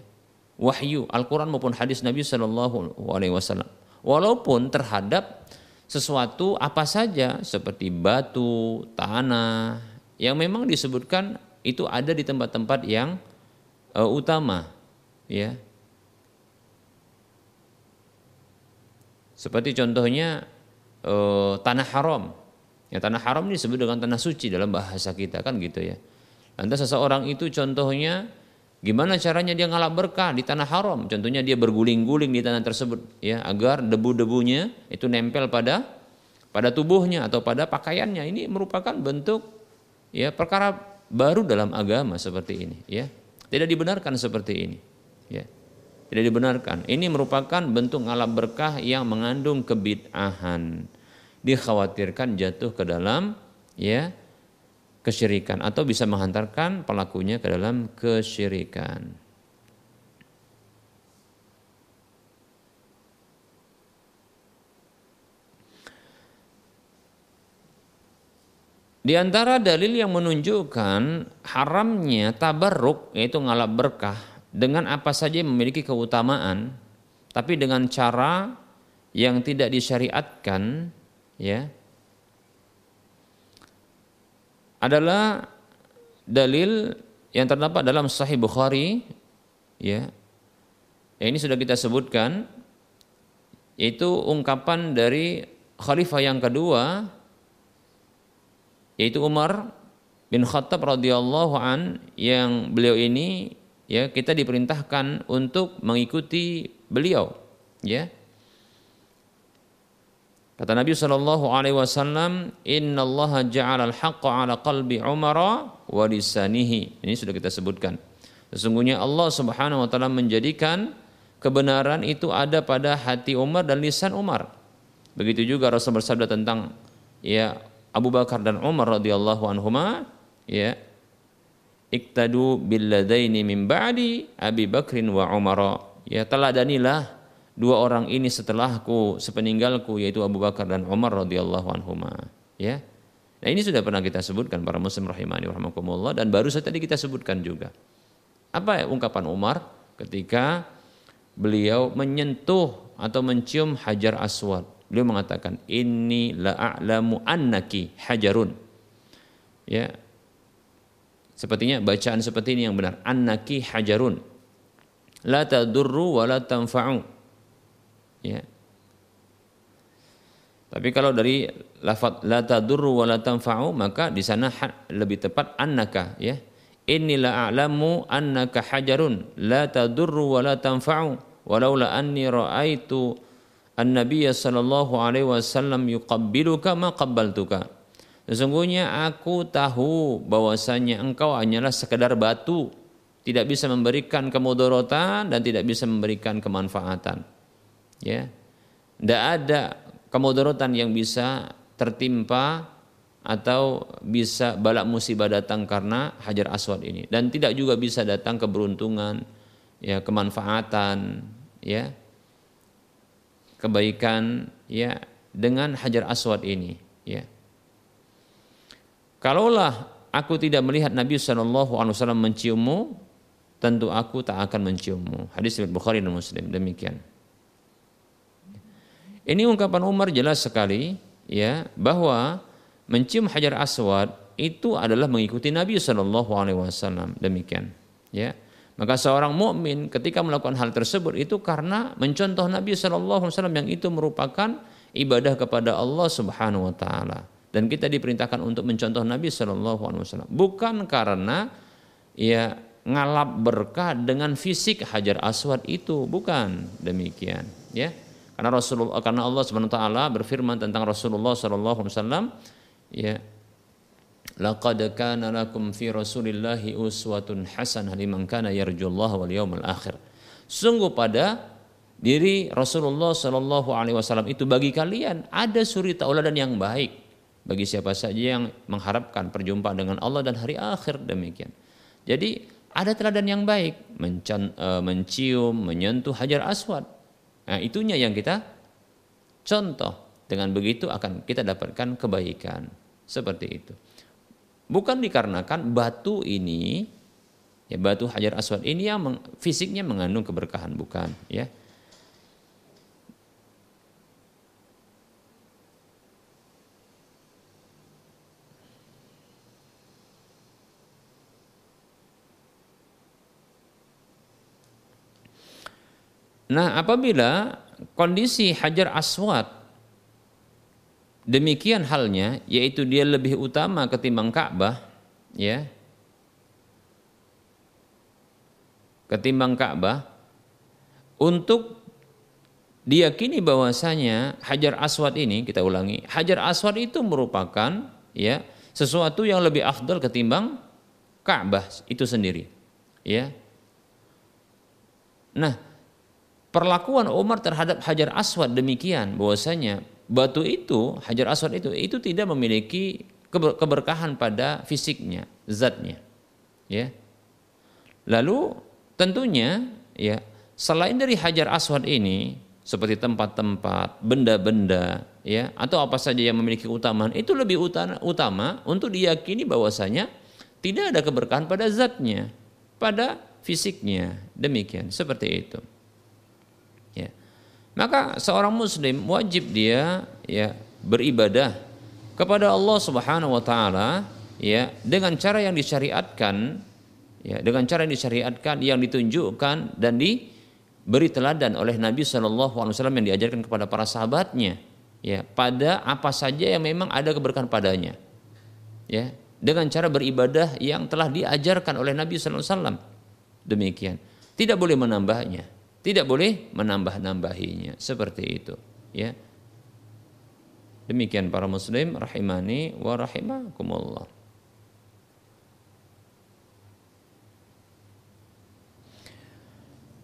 wahyu Al-Quran maupun hadis Nabi Shallallahu Alaihi Wasallam. Walaupun terhadap sesuatu apa saja seperti batu, tanah yang memang disebutkan itu ada di tempat-tempat yang uh, utama, ya. Seperti contohnya uh, tanah haram. Ya tanah haram ini disebut dengan tanah suci dalam bahasa kita kan gitu ya. Lantas seseorang itu contohnya Gimana caranya dia ngalap berkah di tanah haram? Contohnya dia berguling-guling di tanah tersebut ya agar debu-debunya itu nempel pada pada tubuhnya atau pada pakaiannya. Ini merupakan bentuk ya perkara baru dalam agama seperti ini ya. Tidak dibenarkan seperti ini ya. Tidak dibenarkan. Ini merupakan bentuk ngalap berkah yang mengandung kebid'ahan. Dikhawatirkan jatuh ke dalam ya kesyirikan atau bisa menghantarkan pelakunya ke dalam kesyirikan. Di antara dalil yang menunjukkan haramnya tabarruk yaitu ngalap berkah dengan apa saja memiliki keutamaan tapi dengan cara yang tidak disyariatkan ya adalah dalil yang terdapat dalam Sahih Bukhari ya. ya ini sudah kita sebutkan yaitu ungkapan dari khalifah yang kedua yaitu Umar bin Khattab radhiyallahu an yang beliau ini ya kita diperintahkan untuk mengikuti beliau ya Kata Nabi Shallallahu Alaihi Wasallam, Inna Allah ja'ala al-haqqa ala qalbi Umar wa lisanihi. Ini sudah kita sebutkan. Sesungguhnya Allah Subhanahu Wa Taala menjadikan kebenaran itu ada pada hati Umar dan lisan Umar. Begitu juga Rasul bersabda tentang ya Abu Bakar dan Umar radhiyallahu anhuma ya iktadu billadaini min ba'di Abi Bakrin wa Umar. Ya teladanilah dua orang ini setelahku sepeninggalku yaitu Abu Bakar dan Umar radhiyallahu anhuma ya. Nah ini sudah pernah kita sebutkan para muslim rahimani rahimakumullah dan baru saja tadi kita sebutkan juga. Apa ya ungkapan Umar ketika beliau menyentuh atau mencium hajar aswad beliau mengatakan ini la a'lamu annaki hajarun. Ya. Sepertinya bacaan seperti ini yang benar. Annaki hajarun. La tadurru wa la tanfa'u. Ya. Tapi kalau dari lafaz la tadurru wa la tanfa'u maka di sana lebih tepat annaka ya. Inilah a'lamu annaka hajarun. La tadurru wa la tanfa'u. Walaula anni ra'aitu an-nabiy sallallahu alaihi wasallam yuqabbiluka ma qabbaltuka. Sesungguhnya aku tahu bahwasanya engkau hanyalah sekedar batu, tidak bisa memberikan kemudorotan dan tidak bisa memberikan kemanfaatan. Ya. Tidak ada kemudaratan yang bisa tertimpa atau bisa balak musibah datang karena hajar aswad ini. Dan tidak juga bisa datang keberuntungan ya kemanfaatan ya kebaikan ya dengan hajar aswad ini ya kalaulah aku tidak melihat Nabi Wasallam menciummu tentu aku tak akan menciummu hadis Bukhari dan Muslim demikian ini ungkapan Umar jelas sekali ya bahwa mencium hajar aswad itu adalah mengikuti Nabi Wasallam demikian. Ya. Maka seorang mukmin ketika melakukan hal tersebut itu karena mencontoh Nabi Wasallam yang itu merupakan ibadah kepada Allah Subhanahu Wa Taala. Dan kita diperintahkan untuk mencontoh Nabi Wasallam. Bukan karena ya ngalap berkah dengan fisik hajar aswad itu bukan demikian ya. Karena Rasulullah karena Allah Subhanahu wa taala berfirman tentang Rasulullah wasallam ya laqad kana lakum fi rasulillahi uswatun hasanah liman kana yarjullaha wal yawmal akhir sungguh pada diri Rasulullah sallallahu alaihi wasallam itu bagi kalian ada suri tauladan yang baik bagi siapa saja yang mengharapkan perjumpaan dengan Allah dan hari akhir demikian jadi ada teladan yang baik, e, mencium, menyentuh hajar aswad. Nah, itunya yang kita contoh. Dengan begitu akan kita dapatkan kebaikan. Seperti itu. Bukan dikarenakan batu ini, ya batu hajar aswad ini yang meng, fisiknya mengandung keberkahan, bukan. ya Nah, apabila kondisi Hajar Aswad demikian halnya, yaitu dia lebih utama ketimbang Ka'bah, ya. Ketimbang Ka'bah untuk diyakini bahwasanya Hajar Aswad ini kita ulangi, Hajar Aswad itu merupakan ya sesuatu yang lebih afdal ketimbang Ka'bah itu sendiri. Ya. Nah, perlakuan Umar terhadap Hajar Aswad demikian bahwasanya batu itu Hajar Aswad itu itu tidak memiliki keberkahan pada fisiknya, zatnya. Ya. Lalu tentunya ya selain dari Hajar Aswad ini seperti tempat-tempat, benda-benda ya atau apa saja yang memiliki utamaan itu lebih utama, utama untuk diyakini bahwasanya tidak ada keberkahan pada zatnya, pada fisiknya. Demikian, seperti itu. Maka seorang muslim wajib dia ya beribadah kepada Allah Subhanahu wa taala ya dengan cara yang disyariatkan ya dengan cara yang disyariatkan yang ditunjukkan dan diberi teladan oleh Nabi Shallallahu alaihi wasallam yang diajarkan kepada para sahabatnya ya pada apa saja yang memang ada keberkahan padanya ya dengan cara beribadah yang telah diajarkan oleh Nabi Shallallahu alaihi wasallam. Demikian. Tidak boleh menambahnya tidak boleh menambah-nambahinya seperti itu, ya. Demikian para muslim rahimani wa rahimakumullah.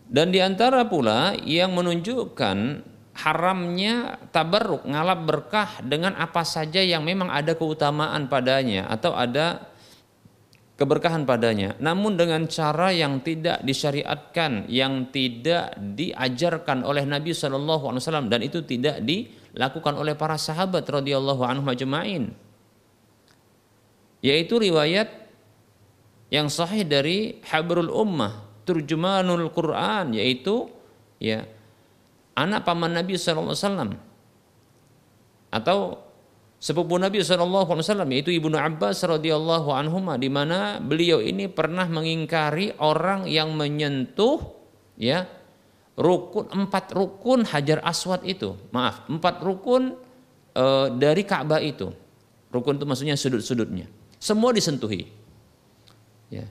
Dan di antara pula yang menunjukkan haramnya tabarruk ngalap berkah dengan apa saja yang memang ada keutamaan padanya atau ada keberkahan padanya. Namun dengan cara yang tidak disyariatkan yang tidak diajarkan oleh Nabi wasallam dan itu tidak dilakukan oleh para sahabat radhiyallahu anhum ajma'in. Yaitu riwayat yang sahih dari Habrul Ummah Turjumanul Quran yaitu ya anak paman Nabi wasallam. Atau sepupu Nabi SAW yaitu Ibnu Abbas radhiyallahu anhu di mana beliau ini pernah mengingkari orang yang menyentuh ya rukun empat rukun Hajar Aswad itu. Maaf empat rukun e, dari Ka'bah itu. Rukun itu maksudnya sudut-sudutnya. Semua disentuhi. Ya.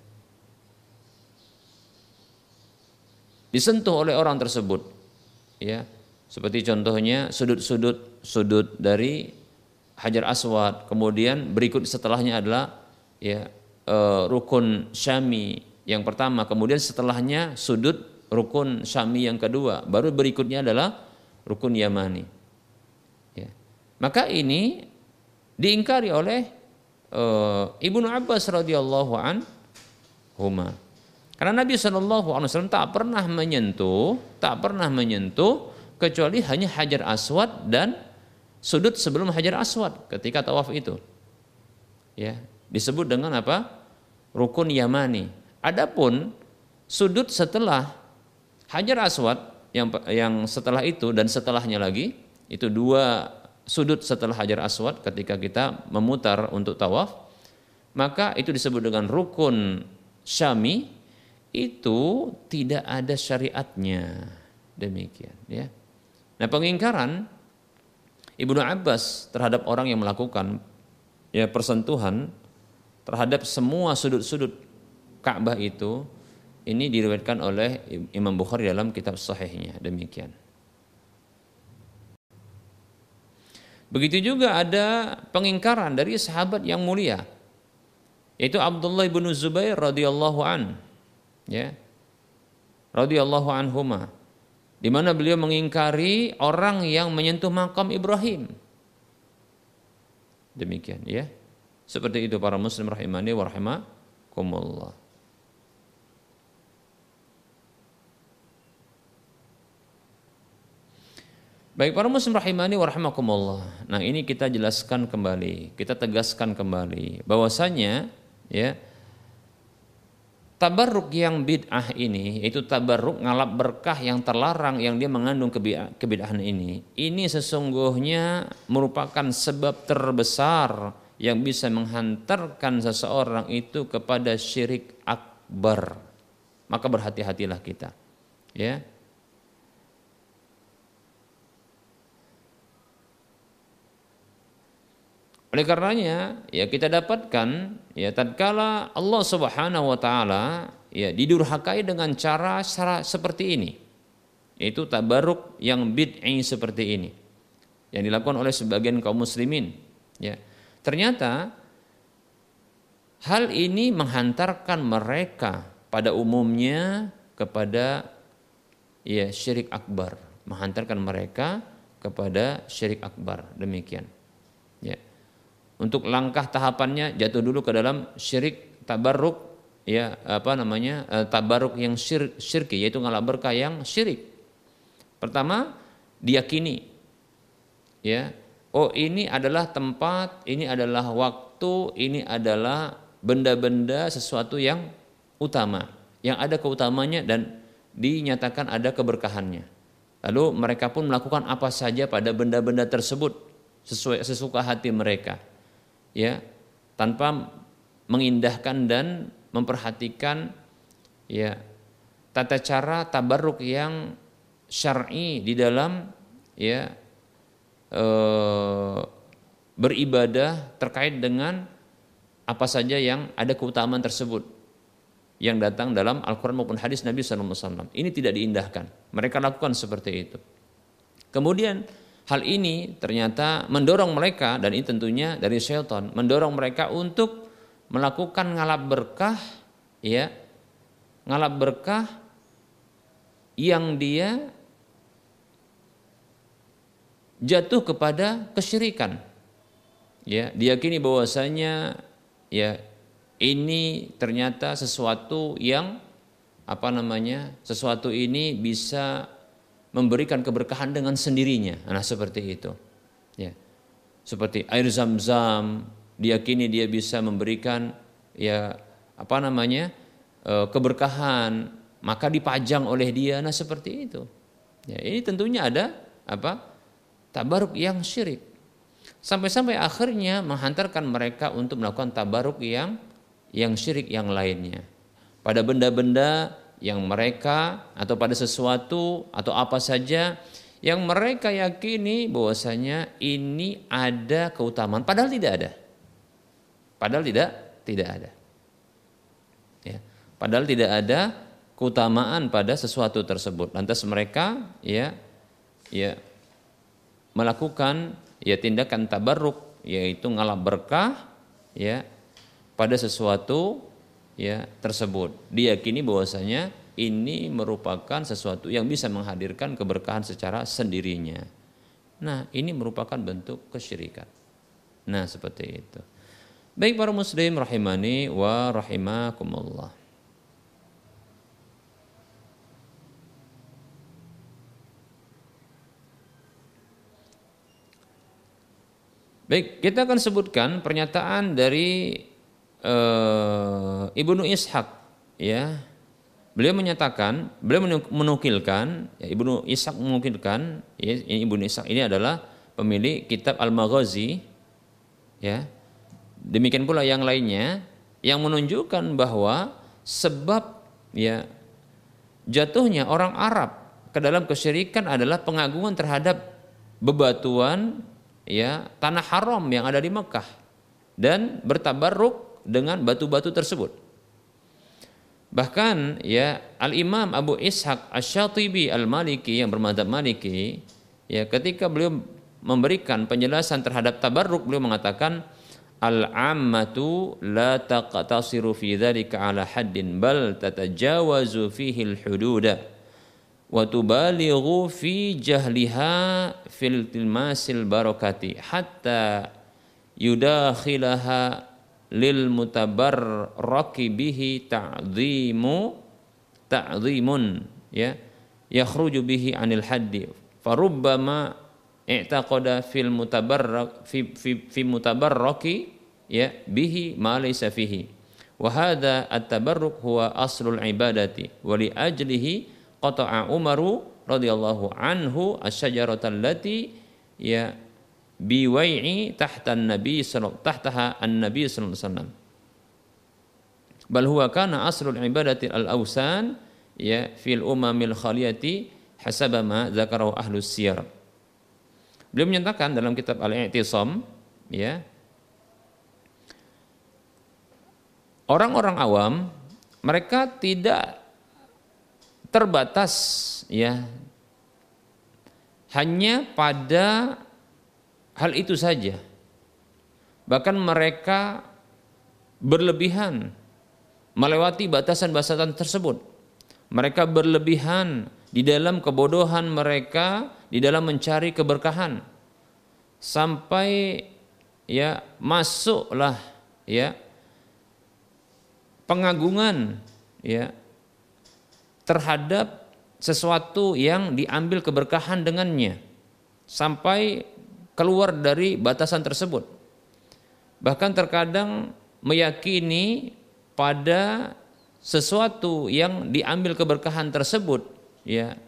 Disentuh oleh orang tersebut. Ya. Seperti contohnya sudut-sudut sudut dari Hajar Aswad, kemudian berikut setelahnya adalah ya e, rukun Syami yang pertama, kemudian setelahnya sudut rukun Syami yang kedua, baru berikutnya adalah rukun Yamani. Ya. Maka ini diingkari oleh e, Ibnu Abbas radhiyallahu an huma. Karena Nabi Shallallahu Alaihi Wasallam tak pernah menyentuh, tak pernah menyentuh kecuali hanya hajar aswad dan sudut sebelum Hajar Aswad ketika tawaf itu. Ya, disebut dengan apa? Rukun Yamani. Adapun sudut setelah Hajar Aswad yang yang setelah itu dan setelahnya lagi itu dua sudut setelah Hajar Aswad ketika kita memutar untuk tawaf maka itu disebut dengan rukun Syami itu tidak ada syariatnya. Demikian ya. Nah, pengingkaran Ibnu Abbas terhadap orang yang melakukan ya persentuhan terhadap semua sudut-sudut Ka'bah itu ini diriwayatkan oleh Imam Bukhari dalam kitab sahihnya demikian. Begitu juga ada pengingkaran dari sahabat yang mulia yaitu Abdullah bin Zubair radhiyallahu an ya radhiyallahu anhuma di mana beliau mengingkari orang yang menyentuh makam Ibrahim. Demikian ya. Seperti itu para muslim rahimani wa rahimakumullah. Baik para muslim rahimani wa rahimakumullah. Nah, ini kita jelaskan kembali, kita tegaskan kembali bahwasanya ya Tabarruk yang bid'ah ini, yaitu tabarruk ngalap berkah yang terlarang yang dia mengandung kebid'ahan ini, ini sesungguhnya merupakan sebab terbesar yang bisa menghantarkan seseorang itu kepada syirik akbar. Maka berhati-hatilah kita. Ya, Oleh karenanya ya kita dapatkan ya tatkala Allah Subhanahu wa taala ya didurhakai dengan cara cara seperti ini. Yaitu tabaruk yang bid'i seperti ini. Yang dilakukan oleh sebagian kaum muslimin ya. Ternyata hal ini menghantarkan mereka pada umumnya kepada ya syirik akbar, menghantarkan mereka kepada syirik akbar. Demikian. Untuk langkah tahapannya jatuh dulu ke dalam syirik tabarruk ya apa namanya e, tabarruk yang syir, syirki yaitu ngalap berkah yang syirik. Pertama diyakini ya oh ini adalah tempat, ini adalah waktu, ini adalah benda-benda sesuatu yang utama, yang ada keutamanya dan dinyatakan ada keberkahannya. Lalu mereka pun melakukan apa saja pada benda-benda tersebut sesuai sesuka hati mereka ya tanpa mengindahkan dan memperhatikan ya tata cara tabarruk yang syar'i di dalam ya e, beribadah terkait dengan apa saja yang ada keutamaan tersebut yang datang dalam Al-Quran maupun hadis Nabi SAW. Ini tidak diindahkan. Mereka lakukan seperti itu. Kemudian Hal ini ternyata mendorong mereka dan ini tentunya dari syaitan mendorong mereka untuk melakukan ngalap berkah ya ngalap berkah yang dia jatuh kepada kesyirikan. Ya diyakini bahwasanya ya ini ternyata sesuatu yang apa namanya sesuatu ini bisa memberikan keberkahan dengan sendirinya. Nah, seperti itu. Ya. Seperti air zam-zam, diyakini dia bisa memberikan ya apa namanya? E, keberkahan, maka dipajang oleh dia. Nah, seperti itu. Ya, ini tentunya ada apa? tabaruk yang syirik. Sampai-sampai akhirnya menghantarkan mereka untuk melakukan tabaruk yang yang syirik yang lainnya. Pada benda-benda yang mereka atau pada sesuatu atau apa saja yang mereka yakini bahwasanya ini ada keutamaan padahal tidak ada. Padahal tidak tidak ada. Ya. Padahal tidak ada keutamaan pada sesuatu tersebut. Lantas mereka ya ya melakukan ya tindakan tabarruk yaitu ngalap berkah ya pada sesuatu ya tersebut. Diyakini bahwasanya ini merupakan sesuatu yang bisa menghadirkan keberkahan secara sendirinya. Nah, ini merupakan bentuk kesyirikan. Nah, seperti itu. Baik para muslim rahimani wa rahimakumullah. Baik, kita akan sebutkan pernyataan dari uh, Ibnu Ishaq ya. Beliau menyatakan beliau menukilkan ya, Ibnu Ishaq menukilkan ya, Ibnu Ishaq ini adalah pemilik kitab Al-Maghazi ya. Demikian pula yang lainnya yang menunjukkan bahwa sebab ya jatuhnya orang Arab ke dalam kesyirikan adalah pengagungan terhadap bebatuan ya tanah haram yang ada di Mekah dan bertabarruk dengan batu-batu tersebut. Bahkan ya Al Imam Abu Ishaq Asy-Syatibi Al-Maliki yang bermadzhab Maliki ya ketika beliau memberikan penjelasan terhadap tabarruk beliau mengatakan al-ammatu la taqtasiru fi dzalika ala haddin bal tatajawazu fihi al-hududa wa tubalighu fi jahliha fil tilmasil barakati hatta yudakhilaha lil mutabarraki bihi ta'zimu ta'zimun ya yakhruju bihi anil haddi. Farubbama i'taqada fil mutabarrak fi fi, fi mutabarraki ya bihi ma laysa fihi. Wa hadha at-tabarruk huwa aslul ibadati wa li ajlihi qata'a Umaru radhiyallahu anhu asy-syajarata ya biwai'i tahta sallallahu tahtaha an-nabi sallallahu alaihi wasallam bal huwa kana aslul ibadati al-awsan ya fil umamil khaliyati hasaba ma zakarahu ahlus siyar. Beliau menyatakan dalam kitab Al-I'tisam ya orang-orang awam mereka tidak terbatas ya hanya pada hal itu saja. Bahkan mereka berlebihan melewati batasan-batasan tersebut. Mereka berlebihan di dalam kebodohan mereka di dalam mencari keberkahan sampai ya masuklah ya pengagungan ya terhadap sesuatu yang diambil keberkahan dengannya sampai keluar dari batasan tersebut bahkan terkadang meyakini pada sesuatu yang diambil keberkahan tersebut ya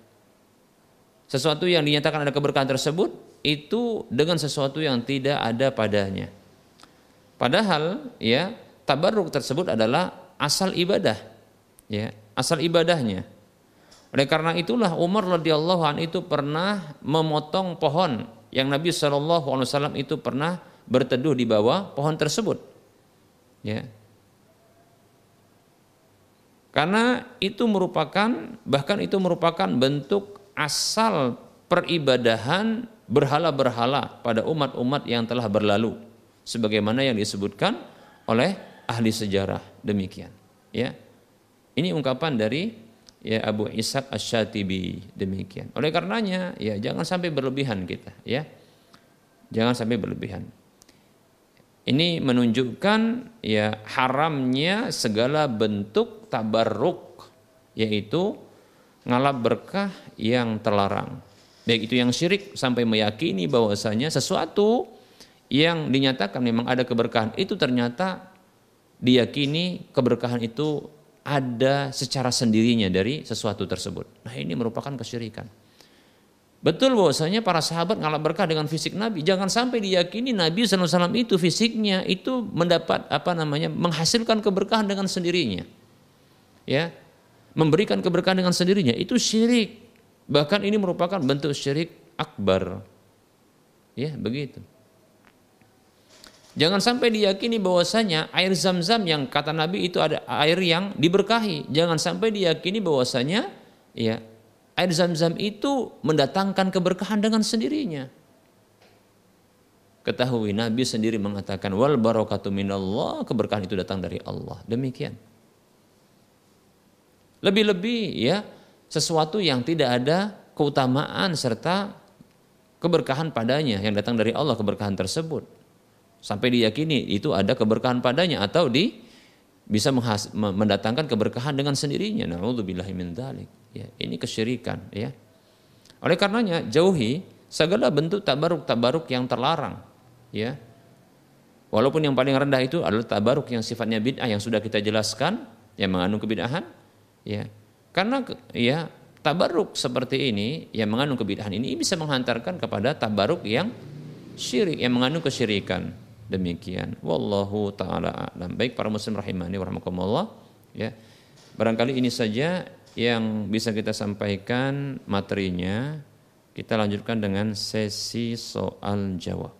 sesuatu yang dinyatakan ada keberkahan tersebut itu dengan sesuatu yang tidak ada padanya. Padahal ya tabarruk tersebut adalah asal ibadah. Ya, asal ibadahnya. Oleh karena itulah Umar radhiyallahu itu pernah memotong pohon yang Nabi wasallam itu pernah berteduh di bawah pohon tersebut. Ya, karena itu merupakan bahkan itu merupakan bentuk asal peribadahan berhala-berhala pada umat-umat yang telah berlalu sebagaimana yang disebutkan oleh ahli sejarah. Demikian. Ya. Ini ungkapan dari ya Abu Ishaq Asy-Syatibi demikian. Oleh karenanya ya jangan sampai berlebihan kita ya. Jangan sampai berlebihan. Ini menunjukkan ya haramnya segala bentuk tabarruk yaitu ngalap berkah yang terlarang. Baik itu yang syirik sampai meyakini bahwasanya sesuatu yang dinyatakan memang ada keberkahan itu ternyata diyakini keberkahan itu ada secara sendirinya dari sesuatu tersebut. Nah, ini merupakan kesyirikan. Betul bahwasanya para sahabat ngalap berkah dengan fisik Nabi. Jangan sampai diyakini Nabi SAW itu fisiknya itu mendapat apa namanya menghasilkan keberkahan dengan sendirinya. Ya, memberikan keberkahan dengan sendirinya itu syirik. Bahkan ini merupakan bentuk syirik akbar. Ya, begitu. Jangan sampai diyakini bahwasanya air zam-zam yang kata Nabi itu ada air yang diberkahi. Jangan sampai diyakini bahwasanya ya air zam-zam itu mendatangkan keberkahan dengan sendirinya. Ketahui Nabi sendiri mengatakan wal barakatu minallah, keberkahan itu datang dari Allah. Demikian. Lebih-lebih ya sesuatu yang tidak ada keutamaan serta keberkahan padanya yang datang dari Allah keberkahan tersebut. Sampai diyakini itu ada keberkahan padanya atau di bisa mendatangkan keberkahan dengan sendirinya. Nauzubillahi min. Ya, ini kesyirikan ya. Oleh karenanya jauhi segala bentuk tabaruk-tabaruk yang terlarang ya. Walaupun yang paling rendah itu adalah tabaruk yang sifatnya bid'ah yang sudah kita jelaskan yang mengandung kebid'ahan ya. Karena ya tabaruk seperti ini yang mengandung kebid'ahan ini bisa menghantarkan kepada tabaruk yang syirik yang mengandung kesyirikan. Demikian. Wallahu taala alam. Baik para muslim rahimani warahmatullah ya. Barangkali ini saja yang bisa kita sampaikan materinya. Kita lanjutkan dengan sesi soal jawab.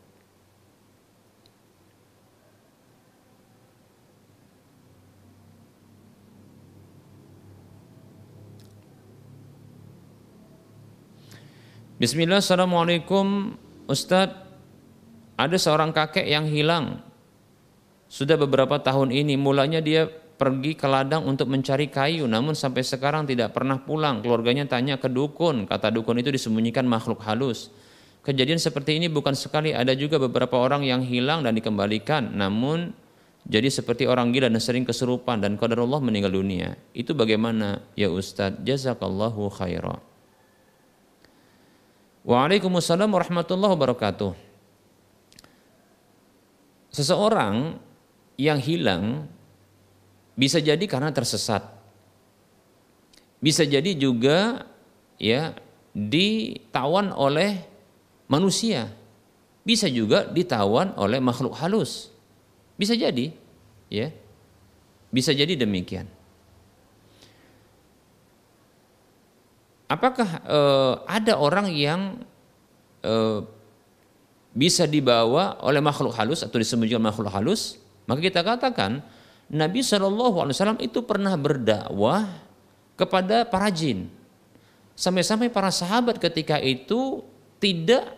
Bismillah, Assalamualaikum Ustadz Ada seorang kakek yang hilang. Sudah beberapa tahun ini Mulanya dia pergi ke ladang untuk mencari kayu Namun sampai sekarang tidak pernah pulang. Keluarganya tanya ke dukun. Kata dukun itu disembunyikan makhluk halus. Kejadian seperti ini bukan sekali Ada juga beberapa orang yang hilang dan dikembalikan. Namun jadi seperti orang gila dan sering kesurupan Dan qadarullah meninggal dunia. Itu bagaimana? Ya Ustadz Jazakallahu khairah Waalaikumsalam warahmatullahi wabarakatuh. Seseorang yang hilang bisa jadi karena tersesat. Bisa jadi juga ya ditawan oleh manusia. Bisa juga ditawan oleh makhluk halus. Bisa jadi, ya. Bisa jadi demikian. apakah uh, ada orang yang uh, bisa dibawa oleh makhluk halus atau disembunyikan makhluk halus? Maka kita katakan Nabi Wasallam itu pernah berdakwah kepada para jin. Sampai-sampai para sahabat ketika itu tidak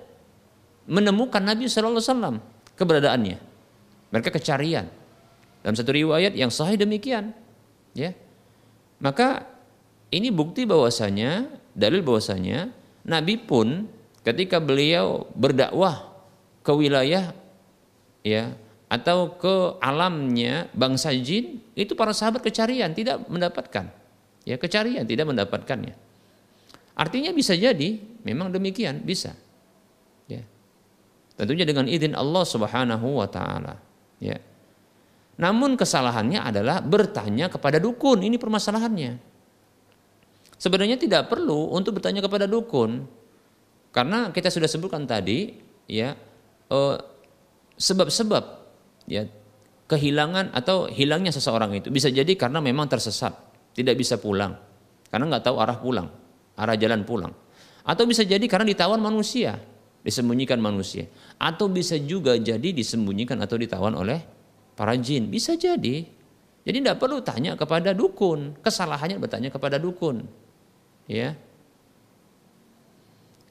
menemukan Nabi Wasallam keberadaannya. Mereka kecarian. Dalam satu riwayat yang sahih demikian, ya. Maka ini bukti bahwasanya dalil bahwasanya Nabi pun ketika beliau berdakwah ke wilayah ya atau ke alamnya bangsa jin itu para sahabat kecarian tidak mendapatkan. Ya kecarian tidak mendapatkannya. Artinya bisa jadi memang demikian bisa. Ya. Tentunya dengan izin Allah Subhanahu wa taala. Ya. Namun kesalahannya adalah bertanya kepada dukun. Ini permasalahannya. Sebenarnya tidak perlu untuk bertanya kepada dukun. Karena kita sudah sebutkan tadi ya eh, sebab-sebab ya kehilangan atau hilangnya seseorang itu bisa jadi karena memang tersesat, tidak bisa pulang. Karena nggak tahu arah pulang, arah jalan pulang. Atau bisa jadi karena ditawan manusia, disembunyikan manusia. Atau bisa juga jadi disembunyikan atau ditawan oleh para jin. Bisa jadi. Jadi tidak perlu tanya kepada dukun. Kesalahannya bertanya kepada dukun ya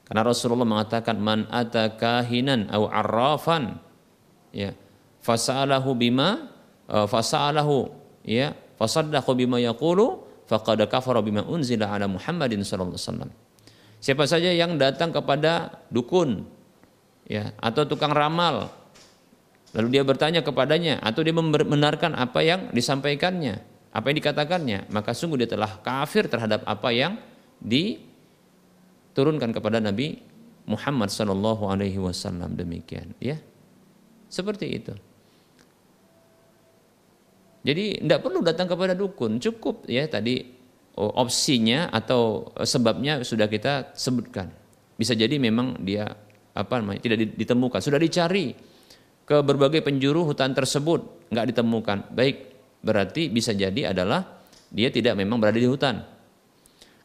karena Rasulullah mengatakan man atakahinan au arrafan ya fasalahu bima uh, fasalahu ya fasaddaqa bima yaqulu faqad kafara bima unzila ala Muhammadin sallallahu alaihi wasallam. Siapa saja yang datang kepada dukun ya atau tukang ramal lalu dia bertanya kepadanya atau dia membenarkan apa yang disampaikannya apa yang dikatakannya maka sungguh dia telah kafir terhadap apa yang diturunkan kepada Nabi Muhammad Sallallahu Alaihi Wasallam. Demikian ya. Seperti itu. Jadi tidak perlu datang kepada dukun. Cukup ya tadi opsinya atau sebabnya sudah kita sebutkan. Bisa jadi memang dia apa namanya tidak ditemukan. Sudah dicari ke berbagai penjuru hutan tersebut nggak ditemukan. Baik berarti bisa jadi adalah dia tidak memang berada di hutan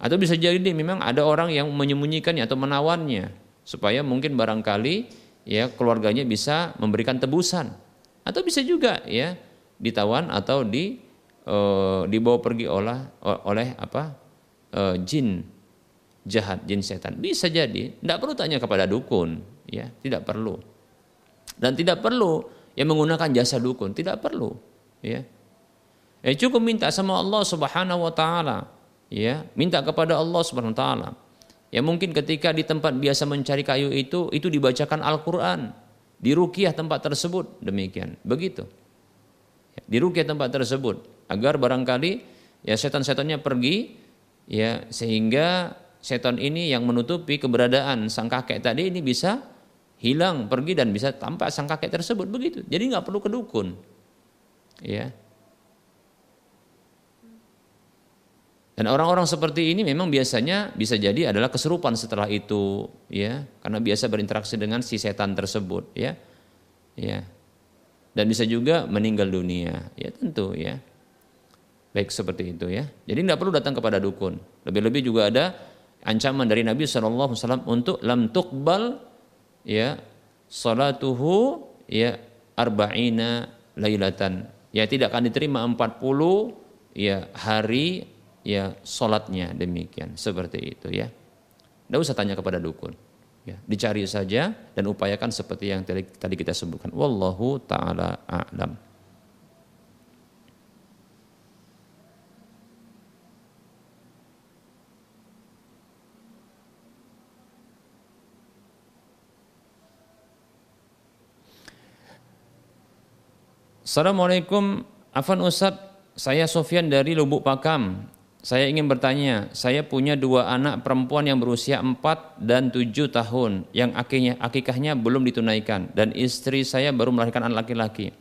atau bisa jadi memang ada orang yang menyembunyikannya atau menawannya. Supaya mungkin barangkali ya keluarganya bisa memberikan tebusan. Atau bisa juga ya ditawan atau di e, dibawa pergi oleh oleh apa e, jin jahat jin setan. Bisa jadi tidak perlu tanya kepada dukun ya tidak perlu. Dan tidak perlu yang menggunakan jasa dukun tidak perlu ya. Eh, cukup minta sama Allah subhanahu wa taala ya minta kepada Allah Subhanahu wa taala. Ya mungkin ketika di tempat biasa mencari kayu itu itu dibacakan Al-Qur'an, di rukiah tempat tersebut demikian. Begitu. Ya, di rukiah tempat tersebut agar barangkali ya setan-setannya pergi ya sehingga setan ini yang menutupi keberadaan sang kakek tadi ini bisa hilang pergi dan bisa tampak sang kakek tersebut begitu. Jadi nggak perlu kedukun. Ya, Dan orang-orang seperti ini memang biasanya bisa jadi adalah kesurupan setelah itu, ya, karena biasa berinteraksi dengan si setan tersebut, ya, ya, dan bisa juga meninggal dunia, ya tentu, ya. Baik seperti itu ya. Jadi tidak perlu datang kepada dukun. Lebih-lebih juga ada ancaman dari Nabi SAW untuk lam tuqbal ya salatuhu ya arba'ina lailatan. Ya tidak akan diterima 40 ya hari ya salatnya demikian seperti itu ya. Tidak usah tanya kepada dukun. Ya, dicari saja dan upayakan seperti yang tadi kita sebutkan. Wallahu taala a'lam. Assalamualaikum, Afan Ustadz, saya Sofian dari Lubuk Pakam. Saya ingin bertanya, saya punya dua anak perempuan yang berusia 4 dan 7 tahun yang akikahnya, akikahnya belum ditunaikan dan istri saya baru melahirkan anak laki-laki.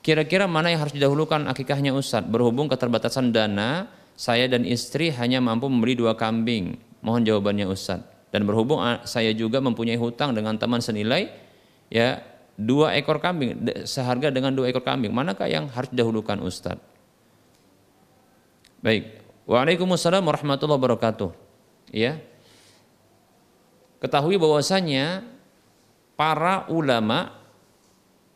Kira-kira mana yang harus didahulukan akikahnya Ustadz? Berhubung keterbatasan dana, saya dan istri hanya mampu membeli dua kambing. Mohon jawabannya Ustadz. Dan berhubung saya juga mempunyai hutang dengan teman senilai ya dua ekor kambing seharga dengan dua ekor kambing manakah yang harus didahulukan Ustadz baik Waalaikumsalam warahmatullahi wabarakatuh. Ya. Ketahui bahwasanya para ulama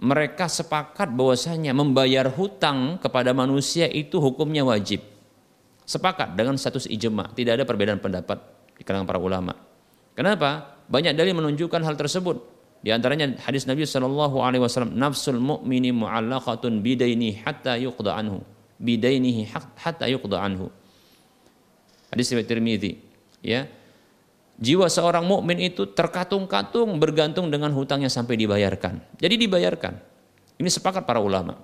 mereka sepakat bahwasanya membayar hutang kepada manusia itu hukumnya wajib. Sepakat dengan status ijma tidak ada perbedaan pendapat di kalangan para ulama. Kenapa? Banyak dalil menunjukkan hal tersebut. Di antaranya hadis Nabi Shallallahu Alaihi Wasallam, nafsul mu'mini mu'allaqatun bidaini hatta yuqda anhu, bidainihi hatta yuqda anhu. Hadis riwayat Tirmidzi. Ya, jiwa seorang mukmin itu terkatung-katung bergantung dengan hutangnya sampai dibayarkan. Jadi dibayarkan. Ini sepakat para ulama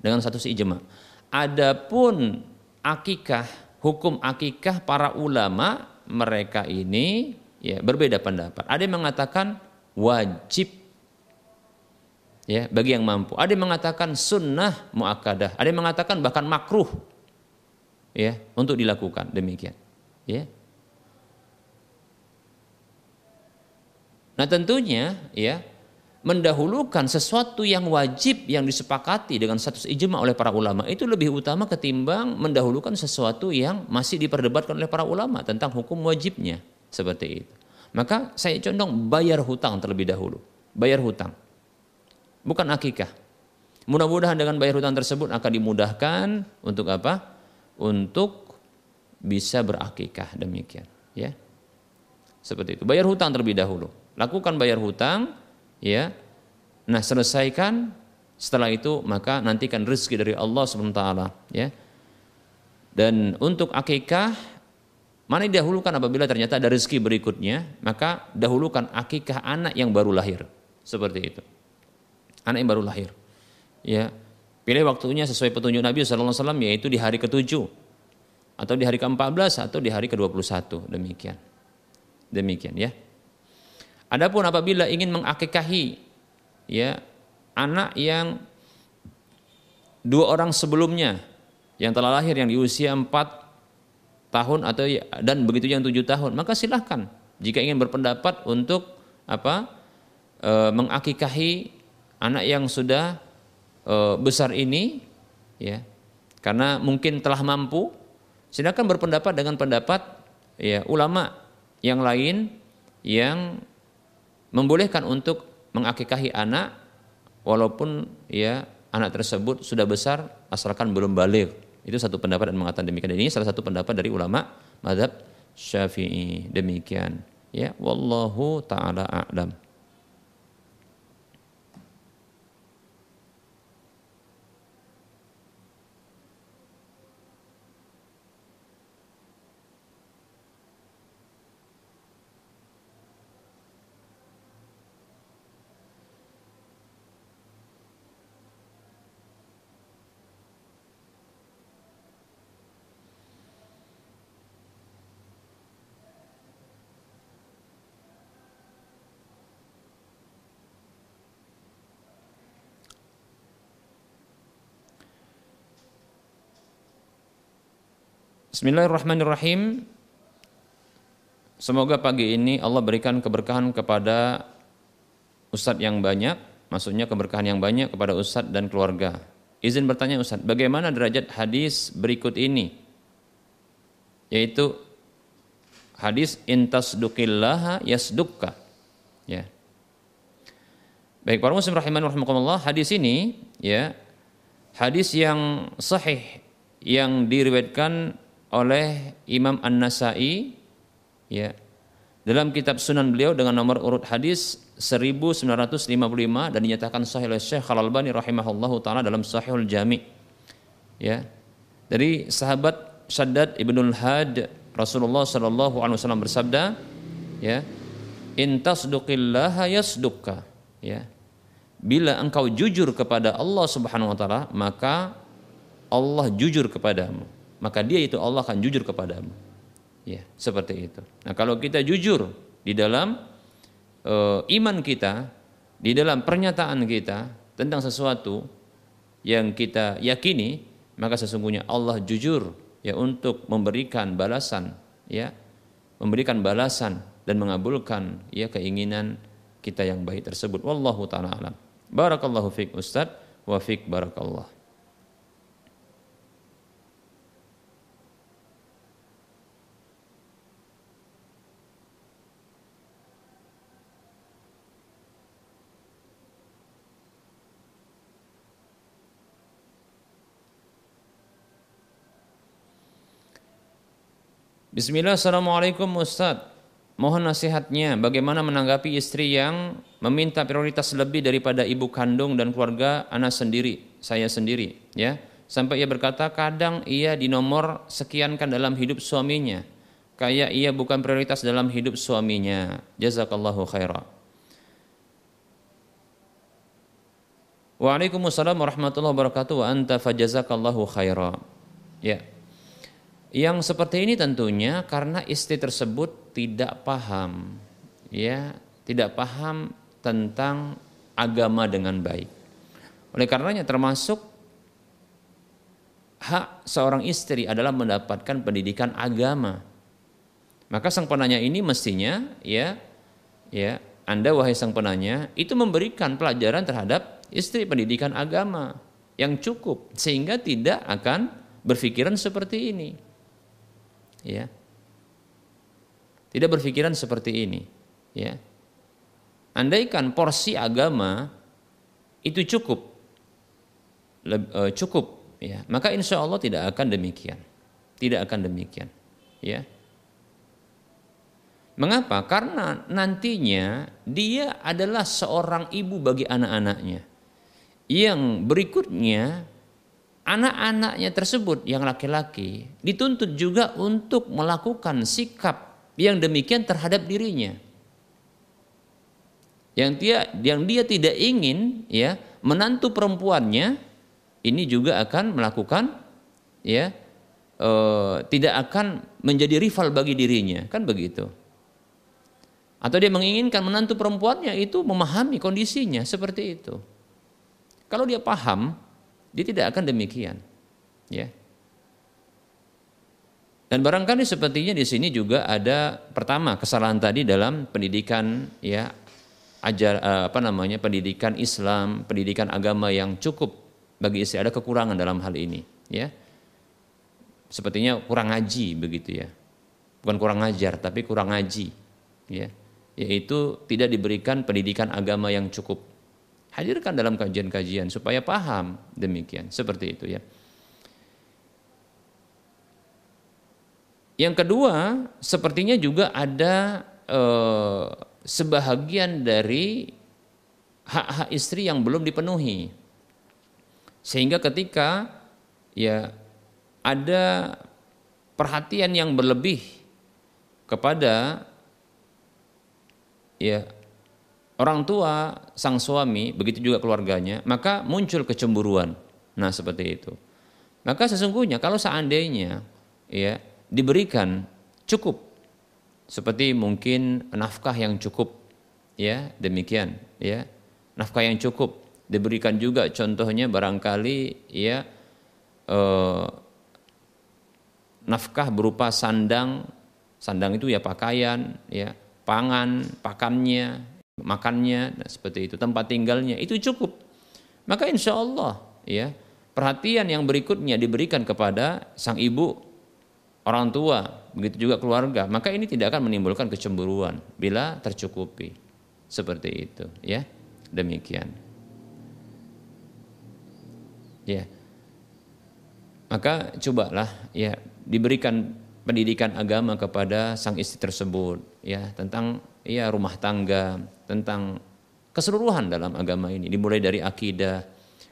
dengan satu ijma. Adapun akikah, hukum akikah para ulama mereka ini ya berbeda pendapat. Ada yang mengatakan wajib ya bagi yang mampu. Ada yang mengatakan sunnah muakkadah, ada yang mengatakan bahkan makruh ya untuk dilakukan demikian. Ya. Nah tentunya ya mendahulukan sesuatu yang wajib yang disepakati dengan status ijma oleh para ulama itu lebih utama ketimbang mendahulukan sesuatu yang masih diperdebatkan oleh para ulama tentang hukum wajibnya seperti itu. Maka saya condong bayar hutang terlebih dahulu. Bayar hutang. Bukan akikah. Mudah-mudahan dengan bayar hutang tersebut akan dimudahkan untuk apa? Untuk bisa berakikah demikian, ya. Seperti itu. Bayar hutang terlebih dahulu. Lakukan bayar hutang, ya. Nah, selesaikan setelah itu maka nantikan rezeki dari Allah SWT ya. Dan untuk akikah Mana didahulukan apabila ternyata ada rezeki berikutnya, maka dahulukan akikah anak yang baru lahir. Seperti itu. Anak yang baru lahir. Ya. Pilih waktunya sesuai petunjuk Nabi SAW yaitu di hari ke-7 atau di hari ke-14 atau di hari ke-21 demikian. Demikian ya. Adapun apabila ingin mengakikahi ya anak yang dua orang sebelumnya yang telah lahir yang di usia 4 tahun atau ya, dan begitu yang tujuh tahun maka silahkan jika ingin berpendapat untuk apa e, mengakikahi anak yang sudah besar ini ya karena mungkin telah mampu silahkan berpendapat dengan pendapat ya ulama yang lain yang membolehkan untuk mengakikahi anak walaupun ya anak tersebut sudah besar asalkan belum balik itu satu pendapat dan mengatakan demikian. Dan ini salah satu pendapat dari ulama madhab Syafi'i. Demikian. Ya, wallahu taala a'lam. Bismillahirrahmanirrahim. Semoga pagi ini Allah berikan keberkahan kepada ustadz yang banyak, maksudnya keberkahan yang banyak kepada ustadz dan keluarga. izin bertanya Ustaz, bagaimana derajat hadis berikut ini? Yaitu hadis intasduqillaha yasdukka. Ya. Baik para muslim rahiman rahimakumullah, hadis ini ya hadis yang sahih yang diriwayatkan oleh Imam An-Nasai ya dalam kitab Sunan beliau dengan nomor urut hadis 1955 dan dinyatakan sahih oleh Syekh Al-Albani rahimahullahu taala dalam Sahihul Jami. Ya. Dari sahabat Shaddad Ibnul Had Rasulullah sallallahu alaihi wasallam bersabda, ya, "In tasduqillaha yasdukka." Ya bila engkau jujur kepada Allah Subhanahu wa taala, maka Allah jujur kepadamu. Maka dia itu Allah akan jujur kepadamu. Ya, seperti itu. Nah, kalau kita jujur di dalam uh, iman kita, di dalam pernyataan kita tentang sesuatu yang kita yakini, maka sesungguhnya Allah jujur ya untuk memberikan balasan, ya, memberikan balasan dan mengabulkan ya keinginan kita yang baik tersebut. Wallahu taala alam. Barakallahu fiik Ustaz wa fiik barakallah. Bismillah, Assalamualaikum Ustaz. Mohon nasihatnya bagaimana menanggapi istri yang meminta prioritas lebih daripada ibu kandung dan keluarga anak sendiri, saya sendiri, ya. Sampai ia berkata kadang ia di nomor sekiankan dalam hidup suaminya, kayak ia bukan prioritas dalam hidup suaminya. Jazakallahu khairah. Waalaikumsalam warahmatullahi wabarakatuh. Wa anta fajazakallahu khairah. Ya, yang seperti ini tentunya karena istri tersebut tidak paham, ya, tidak paham tentang agama dengan baik. Oleh karenanya termasuk hak seorang istri adalah mendapatkan pendidikan agama. Maka sang penanya ini mestinya ya ya Anda wahai sang penanya itu memberikan pelajaran terhadap istri pendidikan agama yang cukup sehingga tidak akan berpikiran seperti ini ya tidak berpikiran seperti ini ya andaikan porsi agama itu cukup e, cukup ya maka insya Allah tidak akan demikian tidak akan demikian ya Mengapa? Karena nantinya dia adalah seorang ibu bagi anak-anaknya. Yang berikutnya anak-anaknya tersebut yang laki-laki dituntut juga untuk melakukan sikap yang demikian terhadap dirinya. Yang dia yang dia tidak ingin ya menantu perempuannya ini juga akan melakukan ya e, tidak akan menjadi rival bagi dirinya kan begitu. Atau dia menginginkan menantu perempuannya itu memahami kondisinya seperti itu. Kalau dia paham dia tidak akan demikian. Ya. Dan barangkali sepertinya di sini juga ada pertama kesalahan tadi dalam pendidikan ya ajar eh, apa namanya pendidikan Islam, pendidikan agama yang cukup bagi istri ada kekurangan dalam hal ini, ya. Sepertinya kurang ngaji begitu ya. Bukan kurang ngajar tapi kurang ngaji, ya. Yaitu tidak diberikan pendidikan agama yang cukup hadirkan dalam kajian-kajian supaya paham demikian. Seperti itu ya. Yang kedua sepertinya juga ada eh, sebahagian dari hak-hak istri yang belum dipenuhi. Sehingga ketika ya ada perhatian yang berlebih kepada ya orang tua sang suami, begitu juga keluarganya, maka muncul kecemburuan. Nah, seperti itu. Maka sesungguhnya kalau seandainya ya diberikan cukup seperti mungkin nafkah yang cukup ya, demikian ya. Nafkah yang cukup diberikan juga contohnya barangkali ya eh, nafkah berupa sandang, sandang itu ya pakaian, ya, pangan, pakannya, makannya nah, seperti itu tempat tinggalnya itu cukup maka insya Allah ya perhatian yang berikutnya diberikan kepada sang ibu, orang tua, begitu juga keluarga, maka ini tidak akan menimbulkan kecemburuan bila tercukupi. Seperti itu, ya. Demikian. Ya. Maka cobalah ya diberikan pendidikan agama kepada sang istri tersebut ya tentang ya rumah tangga, tentang keseluruhan dalam agama ini dimulai dari akidah,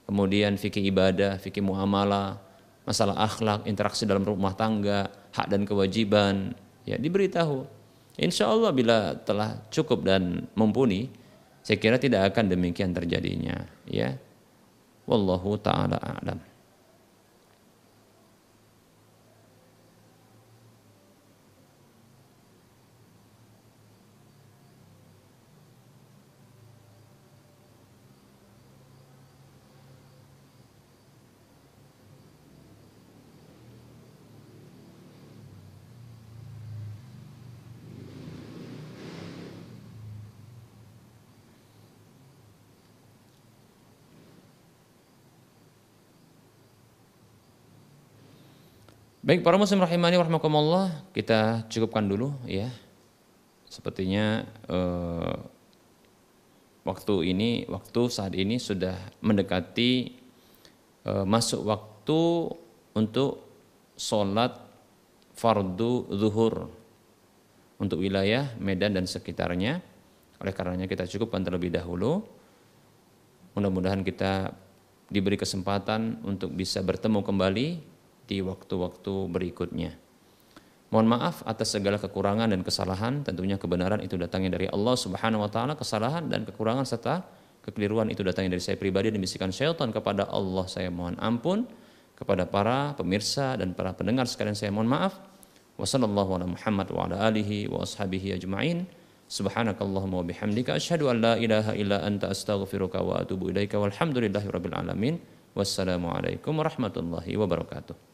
kemudian fikih ibadah, fikih muamalah, masalah akhlak, interaksi dalam rumah tangga, hak dan kewajiban, ya diberitahu. Insya Allah bila telah cukup dan mumpuni, saya kira tidak akan demikian terjadinya. Ya, wallahu taala a'lam. Baik para muslim rahimani warahmatullah kita cukupkan dulu ya. Sepertinya eh, waktu ini, waktu saat ini sudah mendekati eh, masuk waktu untuk sholat fardu zuhur untuk wilayah Medan dan sekitarnya. Oleh karenanya kita cukupkan terlebih dahulu. Mudah-mudahan kita diberi kesempatan untuk bisa bertemu kembali di waktu-waktu berikutnya. Mohon maaf atas segala kekurangan dan kesalahan, tentunya kebenaran itu datangnya dari Allah Subhanahu wa taala, kesalahan dan kekurangan serta kekeliruan itu datangnya dari saya pribadi dan bisikan syaitan kepada Allah saya mohon ampun kepada para pemirsa dan para pendengar sekalian saya mohon maaf. Wassalamualaikum warahmatullahi wabarakatuh.